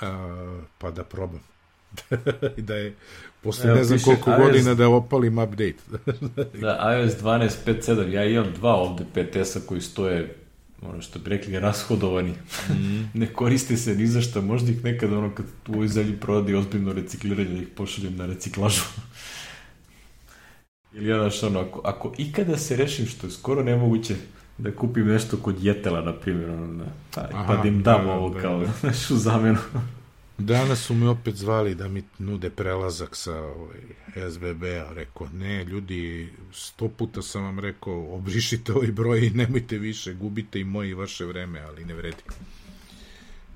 a, pa da probam. da je posle Evo, ne znam koliko iOS, godina da opalim update. da, iOS 12.5.7, ja imam dva ovde 5S-a koji stoje ono što bi rekli, rashodovani. Mm. ne koriste se ni za šta, možda ih nekad ono kad u ovoj zemlji provodi ozbiljno recikliranje, da ih pošaljem na reciklažu. Ili ja, znaš, ono, ako, ako ikada se rešim, što je skoro nemoguće, da kupim nešto kod jetela, na primjer, ono, da, Aha, pa da im dam da, ovo da, kao, da. znaš, u zamenu. Danas su me opet zvali da mi nude prelazak sa ovaj, SBB-a. Rekao, ne, ljudi, sto puta sam vam rekao, obrišite ovaj broj i nemojte više, gubite i moje i vaše vreme, ali ne vredi.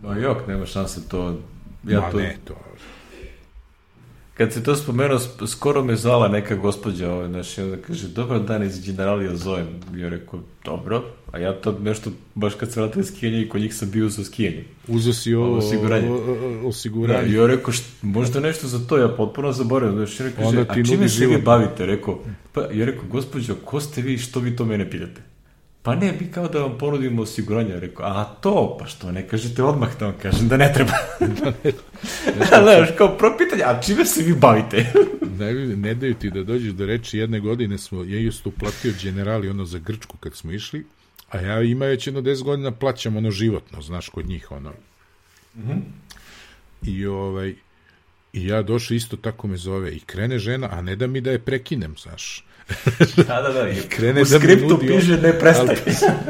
No, jok, nema šanse to... Ja Ma to... ne, to kad se to spomenuo, skoro me zvala neka gospođa, ovaj, znaš, i onda kaže, dobar dan iz Generalija zovem. Ja rekao, dobro, a ja to nešto, baš kad se vratili skijanje i kod njih sam bio za skijanje. Uzo si ovo osiguranje. osiguranje. Da, ja rekao, št, možda nešto za to, ja potpuno zaboravim. Znaš, rekao, kaže, a čime se vi bavite? Rekao, pa, ja rekao, gospođo, ko ste vi, što vi to mene pitate? Pa ne, bi kao da vam ponudimo osiguranje. Rekao, a to, pa što ne kažete odmah da vam kažem da ne treba. da ne, Znaš, kao prvo pitanje, a čime se vi bavite? ne, ne daju ti da dođeš do reči, jedne godine smo, ja isto uplatio generali ono za Grčku kad smo išli, a ja ima već jedno 10 godina plaćam ono životno, znaš, kod njih, ono. Mm -hmm. I ovaj, i ja došao isto tako me zove i krene žena, a ne da mi da je prekinem, znaš da, da, da. Krene u da skriptu nudi, piše ne prestaje.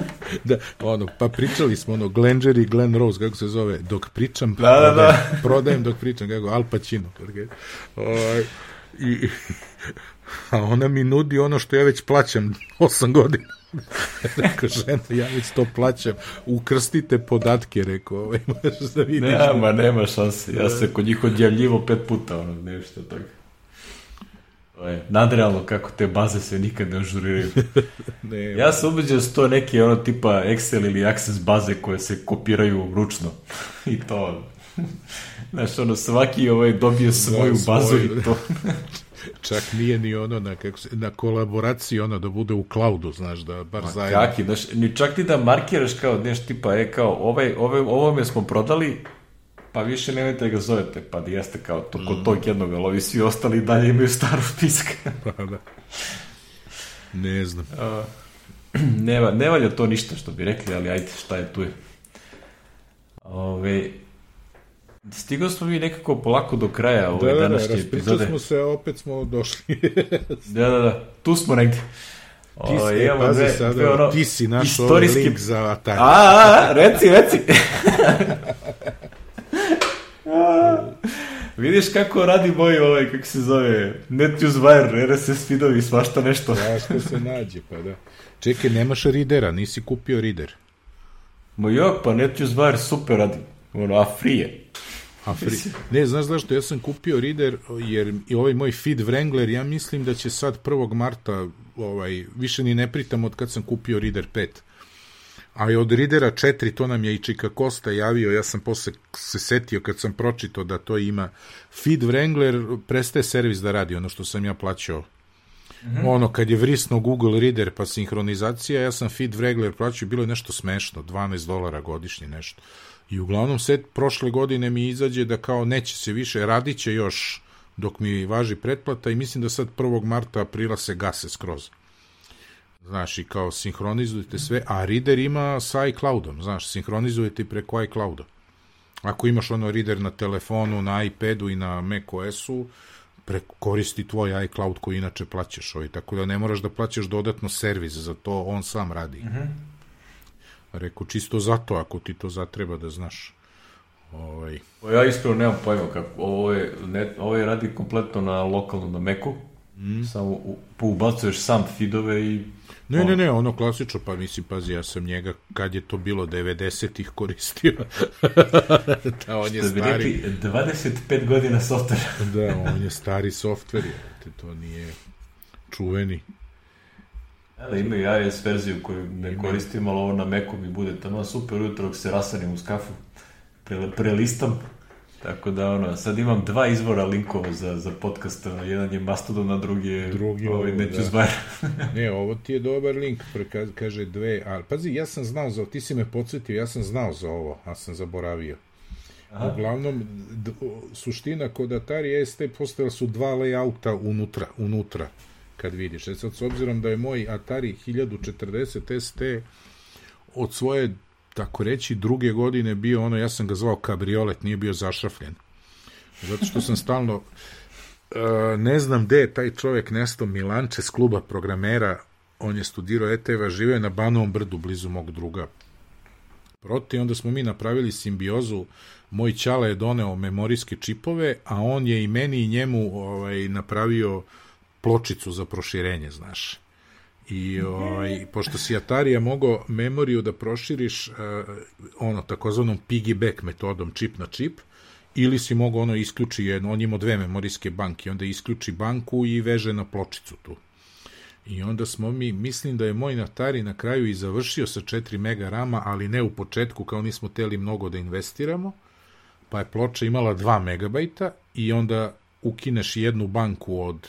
da, ono, pa pričali smo ono Glenđer i Glen Rose, kako se zove, dok pričam, da, da, da. prodajem dok pričam, kako, Al Pacino. O, ovaj, i, a ona mi nudi ono što ja već plaćam 8 godina. rekao, žena, ja već to plaćam. Ukrstite podatke, rekao, ovaj, možeš da vidiš. Nema, nema šanse. Ja se kod njih odjavljivo pet puta, ono, nešto toga. To je nadrealno kako te baze se nikad ne ažuriraju. ne, ja sam ubeđen da su to neke ono tipa Excel ili Access baze koje se kopiraju ručno. I to... Znaš, ono, svaki ovaj dobije svoju da, bazu svoj, i to... Čak nije ni ono na, kako se, na kolaboraciji ono da bude u cloudu, znaš, da bar Ma, zajedno. Kaki, znaš, ni čak ti da markiraš kao nešto tipa, e, kao, ovaj, ovaj, ovome smo prodali, pa više nemojte da ga zovete, pa da jeste kao to, kod tog jednog, ali ovi svi ostali dalje imaju staru spisak. Pa da. Ne znam. A, ne, ne valja to ništa što bi rekli, ali ajde, šta je tu je. Ove, stigao smo mi nekako polako do kraja ove Da, da, da, današnje raspričali epizode. smo se, opet smo došli. Da, da, da, tu smo negde. ti, Ove, e, pazi dve- sada, dve ono ti si naš ovaj istorijski- link za Atari. A, a, a, reci, reci. Vidiš kako radi moj ovaj, kako se zove, NetUseWire, RSS feedovi, svašta nešto. Zašto se nađe, pa da. Čekaj, nemaš ridera, nisi kupio rider. Ma jok, pa NetUseWire super radi. Ono, a free je. A free. Ne, znaš zašto? Ja sam kupio reader, jer i ovaj moj feed Wrangler, ja mislim da će sad 1. marta, ovaj, više ni ne pritam od kad sam kupio reader 5. A i od Ridera 4, to nam je i Čika Kosta javio, ja sam posle se setio kad sam pročitao da to ima. Feed Wrangler prestaje servis da radi, ono što sam ja plaćao. Mm -hmm. Ono, kad je vrisno Google Reader pa sinhronizacija, ja sam Feed Wrangler plaćao, bilo je nešto smešno, 12 dolara godišnje nešto. I uglavnom set prošle godine mi izađe da kao neće se više, radit će još dok mi važi pretplata i mislim da sad 1. marta, aprila se gase skroz. Znaš, i kao sinhronizujete sve, a reader ima sa iCloudom, znaš, sinhronizujete preko iClouda. Ako imaš ono reader na telefonu, na iPadu i na macOS-u, koristi tvoj iCloud koji inače plaćaš ovaj, tako da ne moraš da plaćaš dodatno servis za to, on sam radi. Mm -hmm. Reku, čisto zato, ako ti to zatreba da znaš. Ovaj. Pa Ja iskreno nemam pojma kako. Ovo je, ne, ovo je radi kompletno na lokalno na Meku. Mm. Samo u, ubacuješ sam feedove i... Ne, ne, ne, ono klasično, pa mislim, pazi, ja sam njega, kad je to bilo, 90-ih koristio. da, on je Što bi stari. rekli, 25 godina softvera. da, on je stari softver, te to nije čuveni. Da, ima i iOS verziju koju ne koristim, ali ovo na Macu mi bude tamo super ujutro dok se rasanim uz kafu. Pre, prelistam. Tako da, ono, sad imam dva izvora linkova za, za podcast. ono, Jedan je Mastodon, a drugi je Drugi ovaj ovo, neću da. ne, ovo ti je dobar link, kaže dve, ali pazi, ja sam znao za, ti si me podsjetio, ja sam znao za ovo, a sam zaboravio. Aha. Uglavnom, d, suština kod Atari ST postojala su dva layouta unutra, unutra kad vidiš. E sad, s obzirom da je moj Atari 1040 ST od svoje, tako reći, druge godine bio ono, ja sam ga zvao kabriolet, nije bio zašrafljen. Zato što sam stalno, uh, ne znam gde je taj čovjek nesto Milanče s kluba programera, on je studirao ETV, živio je na Banovom brdu, blizu mog druga. Proti, onda smo mi napravili simbiozu, moj čala je doneo memorijske čipove, a on je i meni i njemu ovaj, napravio pločicu za proširenje, znaš. I ovaj, pošto si Atarija mogao memoriju da proširiš uh, ono takozvanom piggyback metodom čip na čip, ili si mogao ono isključi jedno, on ima dve memorijske banke, onda isključi banku i veže na pločicu tu. I onda smo mi, mislim da je moj Atari na kraju i završio sa 4 mega rama, ali ne u početku, kao nismo teli mnogo da investiramo, pa je ploča imala 2 megabajta i onda ukineš jednu banku od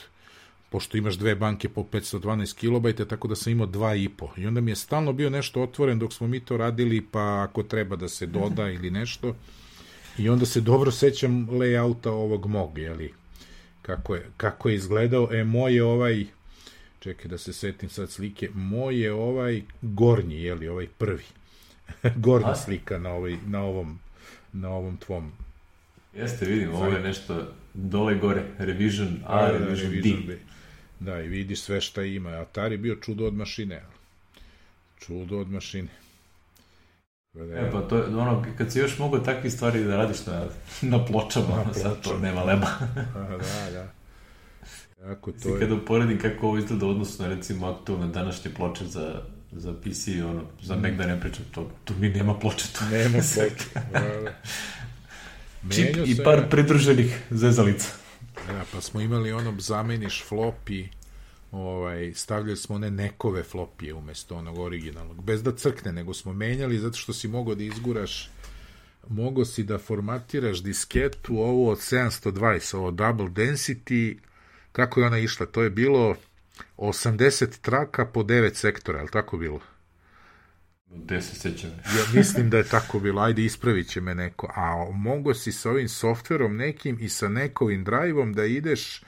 pošto imaš dve banke po 512 kilobajta, tako da sam imao dva i po. I onda mi je stalno bio nešto otvoren dok smo mi to radili, pa ako treba da se doda ili nešto. I onda se dobro sećam layouta ovog mog, jeli, kako je, kako je izgledao. E, moj je ovaj, čekaj da se setim sad slike, moj je ovaj gornji, jeli, ovaj prvi. Gornja slika na, ovaj, na, ovom, na ovom tvom Jeste, vidim, ovo je nešto dole gore, Revision A, A, Revision, Revision D. B. Da, i vidiš sve šta ima. Atari bio čudo od mašine. Čudo od mašine. Da, E, pa to je ono, kad si još mogo takve stvari da radiš na, na pločama, Na na sad to pločama. nema leba. A, da, da. Jako to je... kada uporedim kako ovo izgleda na recimo aktualne današnje ploče za, za PC, ono, za Mac da ne pričam, to, to mi nema ploče, to. Nema ploče. Da, da. Čip i par pridruženih zezalica. Da, pa smo imali ono, zameniš flopi, ovaj, stavljali smo one nekove flopije umesto onog originalnog, bez da crkne, nego smo menjali zato što si mogao da izguraš mogo si da formatiraš disketu ovu od 720, ovo double density, kako je ona išla? To je bilo 80 traka po 9 sektora, je li tako bilo? Gde se sećam? ja mislim da je tako bilo, ajde ispravit će me neko. A mogo si sa ovim softverom nekim i sa nekovim drive-om da ideš,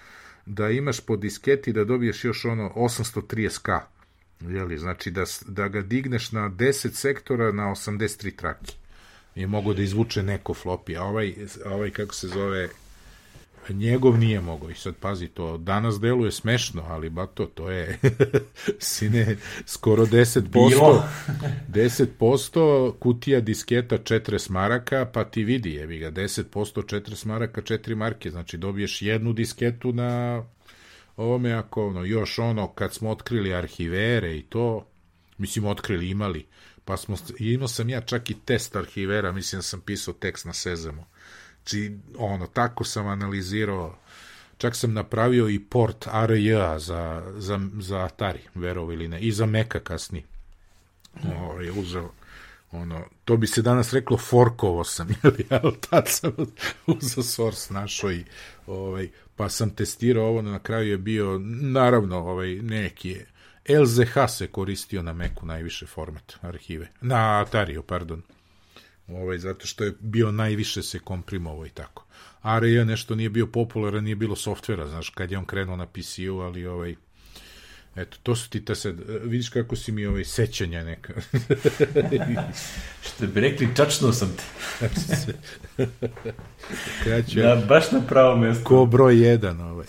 da imaš po disketi da dobiješ još ono 830k. Jeli, znači da, da ga digneš na 10 sektora na 83 trake. Je mogo da izvuče neko flopi, a ovaj, ovaj kako se zove, njegov nije mogao. I sad pazi to danas deluje smešno ali bato to je sine skoro 10% Bilo. 10% kutija disketa 40 maraka pa ti vidi jebi ga 10% 40 maraka 4 marke. Znači dobiješ jednu disketu na ovome ako ono još ono kad smo otkrili arhivere i to mislim otkrili imali pa smo imao sam ja čak i test arhivera mislim da sam pisao tekst na Sezamu Znači, ono, tako sam analizirao, čak sam napravio i port ARJ za, za, za Atari, verovo ili ne, i za Meka kasni. O, je uzeo, ono, to bi se danas reklo forkovo sam, jeli, ali tad sam uzeo source našo i, ovaj, pa sam testirao ovo, na kraju je bio, naravno, ovaj, neki je, LZH se koristio na Meku najviše format arhive, na Atariju, pardon ovaj, zato što je bio najviše se komprimovao i tako. ARIA nešto nije bio popularan, nije bilo softvera, znaš, kad je on krenuo na PC-u, ali ovaj, Eto, to su ti ta sad, vidiš kako si mi ovaj sećanja neka. Što bi rekli, čačno sam te. Kraću, Da, baš na pravo mesto. ko broj jedan, ovaj.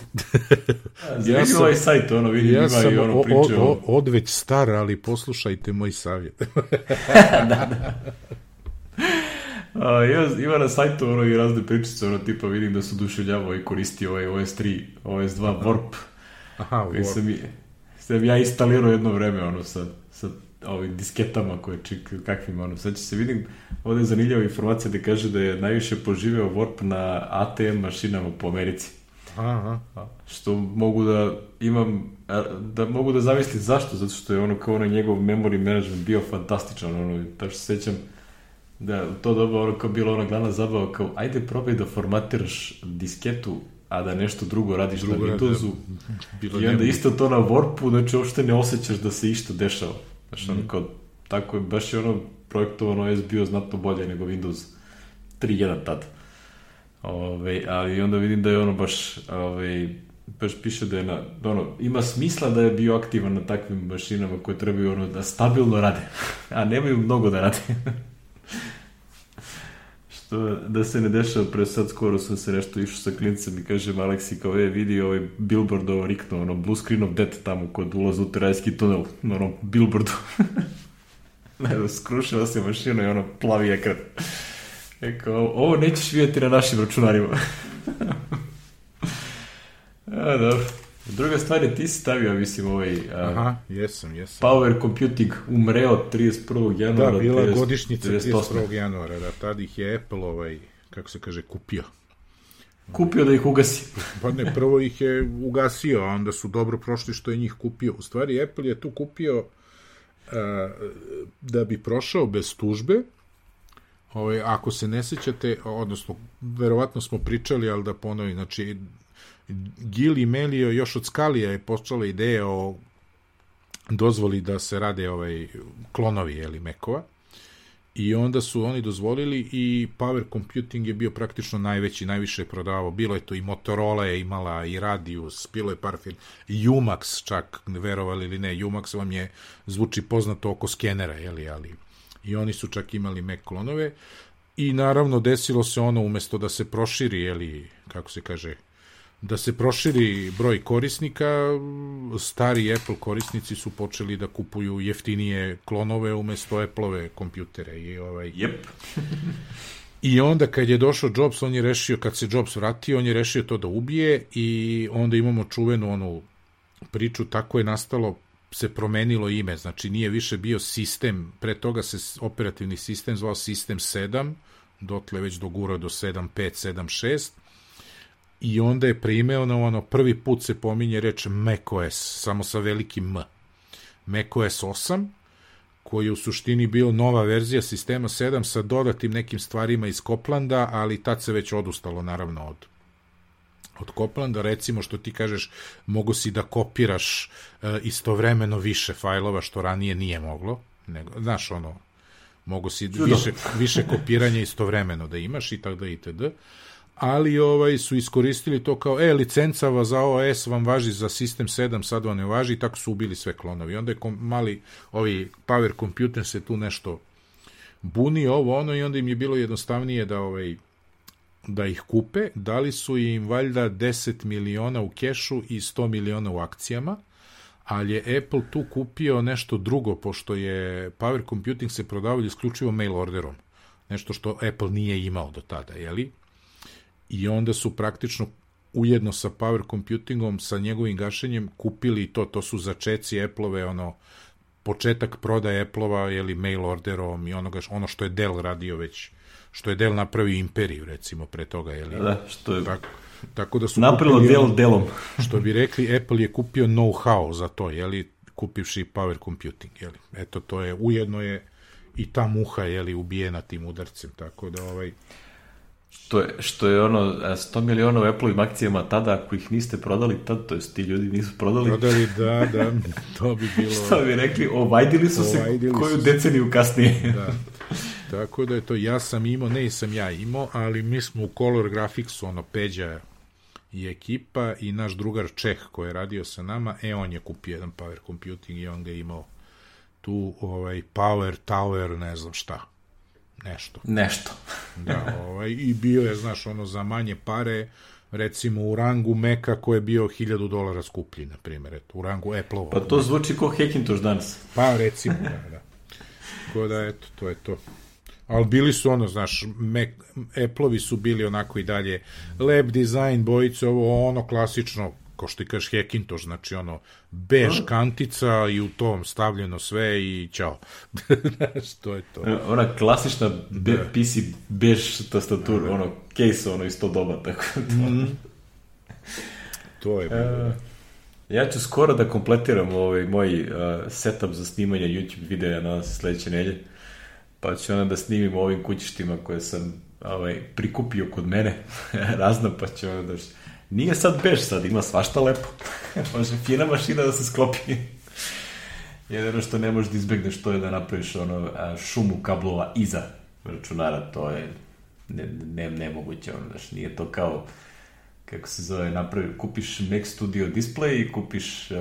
ja vidi ovaj sajt, ono, vidi, ja ima sam i ono priče o, o... o, odveć star, ali poslušajte moj savjet. A, ima, ima na sajtu ono i razne pričice, ono tipa vidim da su duševljavo i koristi ovaj OS3, OS2 Warp, Aha, Warp. sam, sam ja instalirao jedno vreme, ono, sa, sa ovim disketama koje čik, kakvim, ono, sad će se vidim, ovde je zanimljiva informacija da kaže da je najviše poživeo Warp na ATM mašinama po Americi. Aha, Što mogu da imam, da mogu da zamislim zašto, zato što je ono kao ono njegov memory management bio fantastičan, ono, tako što se sećam da u to doba ono kao bilo ona glavna zabava kao ajde probaj da formatiraš disketu a da nešto drugo radiš Drugo na Windowsu bilo i onda isto to na Warpu, znači uopšte ne osjećaš da se išta dešava. Znači, Mhm. ono kao, tako je, baš je ono projektovano OS bio znatno bolje nego Windows 3.1 tad. Ove, ali onda vidim da je ono baš, ove, baš piše da je na, ono, ima smisla da je bio aktivan na takvim mašinama koje trebaju ono da stabilno rade, a nemaju mnogo da rade. Što da se ne dešava, pre sad skoro sam se nešto išao sa klincem i kažem Aleksi kao, e, vidi ovaj billboard ovo riknuo, ono, blue screen of death tamo kod ulaza u terajski tunel, na onom billboardu. ne, da, skrušila se mašina i ono, plavi ekran. E kao, ovo nećeš vidjeti na našim računarima. a, dobro. Druga stvar je, ti si stavio, mislim, ovaj a, Aha, jesam, jesam. Power Computing umreo 31. januara. Da, bila je 30 godišnjica 98.. 31. januara, da tad ih je Apple, ovaj, kako se kaže, kupio. Kupio da ih ugasi. Pa ne, prvo ih je ugasio, a onda su dobro prošli što je njih kupio. U stvari, Apple je tu kupio a, da bi prošao bez tužbe, Ovaj, ako se ne sećate, odnosno, verovatno smo pričali, ali da ponovim, znači, Gil i Melio još od Skalija je počela ideja o dozvoli da se rade ovaj klonovi ili mekova. I onda su oni dozvolili i Power Computing je bio praktično najveći, najviše je prodavao. Bilo je to i Motorola je imala i Radius, bilo je par firm, i Umax čak, verovali ili ne, Umax vam je, zvuči poznato oko skenera, jeli, ali i oni su čak imali Mac klonove. I naravno desilo se ono umesto da se proširi, jeli, kako se kaže, da se proširi broj korisnika, stari Apple korisnici su počeli da kupuju jeftinije klonove umesto Apple-ove kompjutere i ovaj Jep. I onda kad je došao Jobs, on je rešio, kad se Jobs vratio, on je rešio to da ubije i onda imamo čuvenu onu priču, tako je nastalo, se promenilo ime, znači nije više bio sistem, pre toga se operativni sistem zvao sistem 7, dotle već dogurao do 7.5, 7.6, i onda je preimenovano, prvi put se pominje reč macOS, samo sa velikim M. macOS 8, koji je u suštini bio nova verzija sistema 7 sa dodatim nekim stvarima iz Coplanda, ali tad se već odustalo naravno od od Coplanda, recimo što ti kažeš, mogu si da kopiraš e, istovremeno više fajlova, što ranije nije moglo. nego, znaš, ono, mogu si više, više kopiranja istovremeno da imaš i tako da itd. Ali ovaj su iskoristili to kao, e, licenca za OS vam važi za sistem 7, sad vam ne važi i tako su ubili sve klonovi. Onda je kom, mali, ovi power computer se tu nešto buni ovo ono i onda im je bilo jednostavnije da ovaj da ih kupe, dali su im valjda 10 miliona u kešu i 100 miliona u akcijama, ali je Apple tu kupio nešto drugo, pošto je Power Computing se prodavao isključivo mail orderom. Nešto što Apple nije imao do tada, jeli? I onda su praktično ujedno sa Power Computingom, sa njegovim gašenjem, kupili to, to su začeci Apple-ove, ono, početak prodaje Apple-ova, jeli, mail orderom i onoga, ono što je Dell radio već što je Dell napravio imperiju, recimo, pre toga, je li? Da, što je... Tako, tako da su Napravilo Dell delom. što bi rekli, Apple je kupio know-how za to, je li, kupivši power computing, je li? Eto, to je, ujedno je i ta muha, je li, ubijena tim udarcem, tako da, ovaj... Što je, što je ono, 100 miliona u Apple-ovim akcijama tada, ako ih niste prodali tad, to jest ti ljudi nisu prodali. Prodali, da, da, to bi bilo... Što bi rekli, ovajdili su ovajdili se koju su deceniju kasnije. da. Tako da je to, ja sam imao, ne sam ja imao, ali mi smo u Color Graphicsu, ono, Peđa i ekipa i naš drugar Čeh koji je radio sa nama, e, on je kupio jedan power computing i on ga imao tu, ovaj, power tower, ne znam šta, nešto. Nešto. da, ovaj, i bio je, znaš, ono, za manje pare, recimo u rangu Meka koji je bio 1000 dolara skuplji, na primjer, eto, u rangu Apple-ova. Pa to zvuči kao Hackintosh danas. Pa recimo, da, da. Tako da, eto, to je to ali bili su ono, znaš, Mac, Apple-ovi su bili onako i dalje lab design, bojice, ovo ono klasično, ko što ti kažeš Hackintosh, znači ono, bež kantica i u tom stavljeno sve i čao. znaš, to je to. Ona klasična be, da. PC bež tastatura, da, da. ono, case, ono, isto doba, tako da. Mm. to je bilo. Uh, ja ću skoro da kompletiram ovaj moj uh, setup za snimanje YouTube videa na sledeće nedelje pa ću onda da snimim ovim kućištima koje sam ovaj, prikupio kod mene, razna, pa ću onda da... Nije sad bež, sad ima svašta lepo. Može fina mašina da se sklopi. Jedino što ne možeš da izbegneš to je da napraviš ono, šumu kablova iza računara, to je ne, ne, nemoguće, ono, znaš, nije to kao kako se zove, napravi, kupiš Mac Studio display i kupiš uh,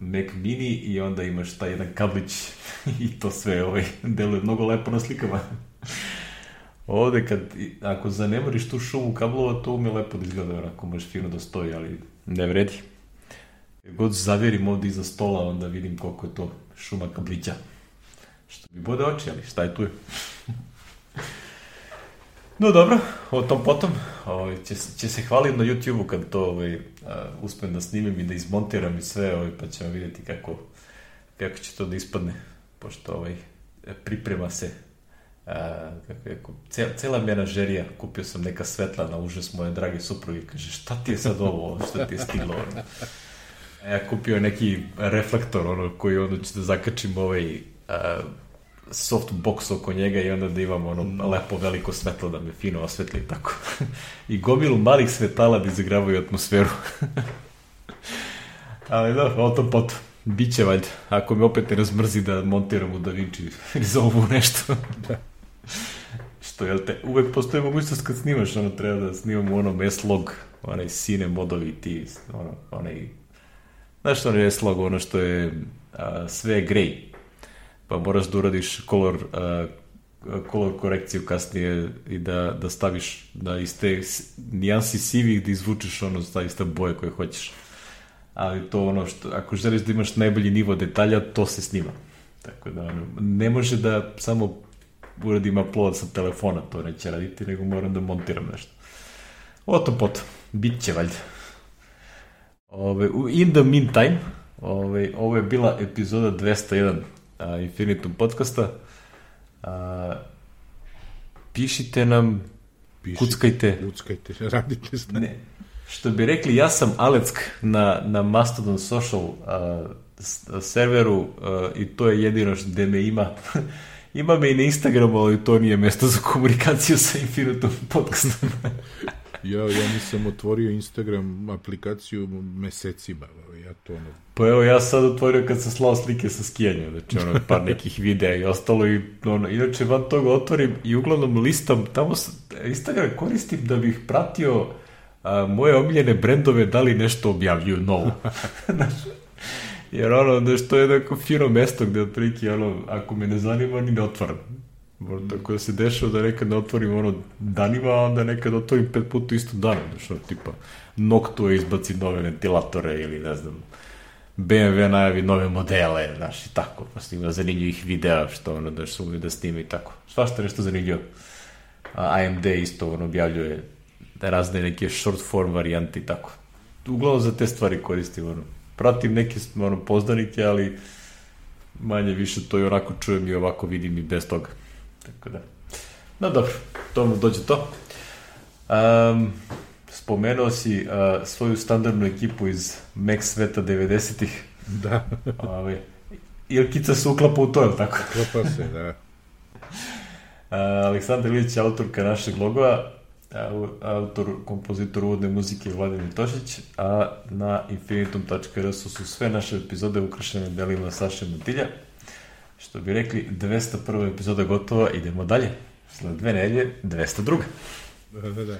Mac Mini i onda imaš taj jedan kablić i to sve ovaj, deluje mnogo lepo na slikama. Ovde kad, ako zanemoriš tu šumu kablova, to mi lepo da izgleda, onako može fino da stoji, ali ne vredi. God zavjerim ovde iza stola, onda vidim koliko je to šuma kablića. Što bi bude oči, ali šta je tu je. No dobro, o tom potom. Ovaj, će, će se hvaliti na YouTube-u kad to ovaj, uh, uspem da snimim i da izmontiram i sve, ovaj, pa ćemo vidjeti kako, kako će to da ispadne, pošto ovaj, priprema se uh, kako cel, cela menažerija, kupio sam neka svetla na užas moje drage supruge, kaže šta ti je sad ovo, šta ti je stiglo, ono. Ja kupio neki reflektor, ono, koji onda ću da zakačim ovaj, uh, softbox oko njega i onda da imam ono lepo veliko svetlo da me fino osvetli tako. I gomilu malih svetala da izagravaju atmosferu. Ali da, o to pot. Biće valjda. Ako me opet ne razmrzi da montiram u DaVinci Resolve nešto. da. Što, jel te, uvek postoji mogućnost kad snimaš, ono, treba da snimam u onom S-log, onaj sine modovi ti, ono, onaj, znaš što onaj S-log, ono što je a, sve grej, pa moraš da uradiš kolor, uh, kolor korekciju kasnije i da, da staviš da iz te nijansi sivih da izvučeš ono zaista boje koje hoćeš. Ali to ono što, ako želiš da imaš najbolji nivo detalja, to se snima. Tako da ono, ne može da samo uradim upload sa telefona, to neće raditi, nego moram da montiram nešto. O to potom, bit će valjda. Ove, in the meantime, ove, ovo je bila epizoda 201 a, Infinitum podcasta. A, pišite nam, pišite, kuckajte. Kuckajte, radite ste. Ne. Što bi rekli, ja sam Aleck na, na Mastodon Social a, serveru a, i to je jedino što gde me ima. ima me i na Instagramu, ali to nije mesto za komunikaciju sa Infinitum podcastom. ja, ja nisam otvorio Instagram aplikaciju mesecima. ja to ono... Pa evo, ja sad otvorio kad sam slao slike sa skijanjem, znači ono, par nekih videa i ostalo i ono, inače van toga otvorim i uglavnom listam, tamo sam, Instagram koristim da bih pratio a, moje omiljene brendove da li nešto objavljuju novo. Znaš, jer ono, nešto je jednako fino mesto gde otprilike, ono, ako me ne zanima, ni ne otvaram. Možda tako da se dešava da nekad ne otvorim ono danima, a onda nekad otvorim pet puta isto dana, znaš, ono, tipa, Noctua izbaci nove ventilatore ili ne znam, BMW najavi nove modele, znaš, i tako, pa snima zanimljivih videa, što ono, da su da snima i tako. Svašta nešto zanimljivo. AMD isto ono objavljuje razne neke short form varijanti i tako. Uglavnom za te stvari koristim, ono. Pratim neke ono, poznanike, ali manje više to i onako čujem i ovako vidim i bez toga. Tako da. No dobro, to mu dođe to. Um, spomenuo si uh, svoju standardnu ekipu iz Max sveta 90-ih. Da. Ove, Ilkica se uklapa u to, je tako? Uklapa se, da. Uh, Aleksandar Ilić autorka našeg logova, autor, kompozitor uvodne muzike Vladimir Tošić, a na infinitum.rs su sve naše epizode ukrašene delima Saše Matilja. Što bi rekli, 201. epizoda gotova, idemo dalje. Sled dve nelje, 202. Da, da, da.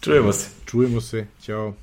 Čujemo se. Čujemo se, ćao.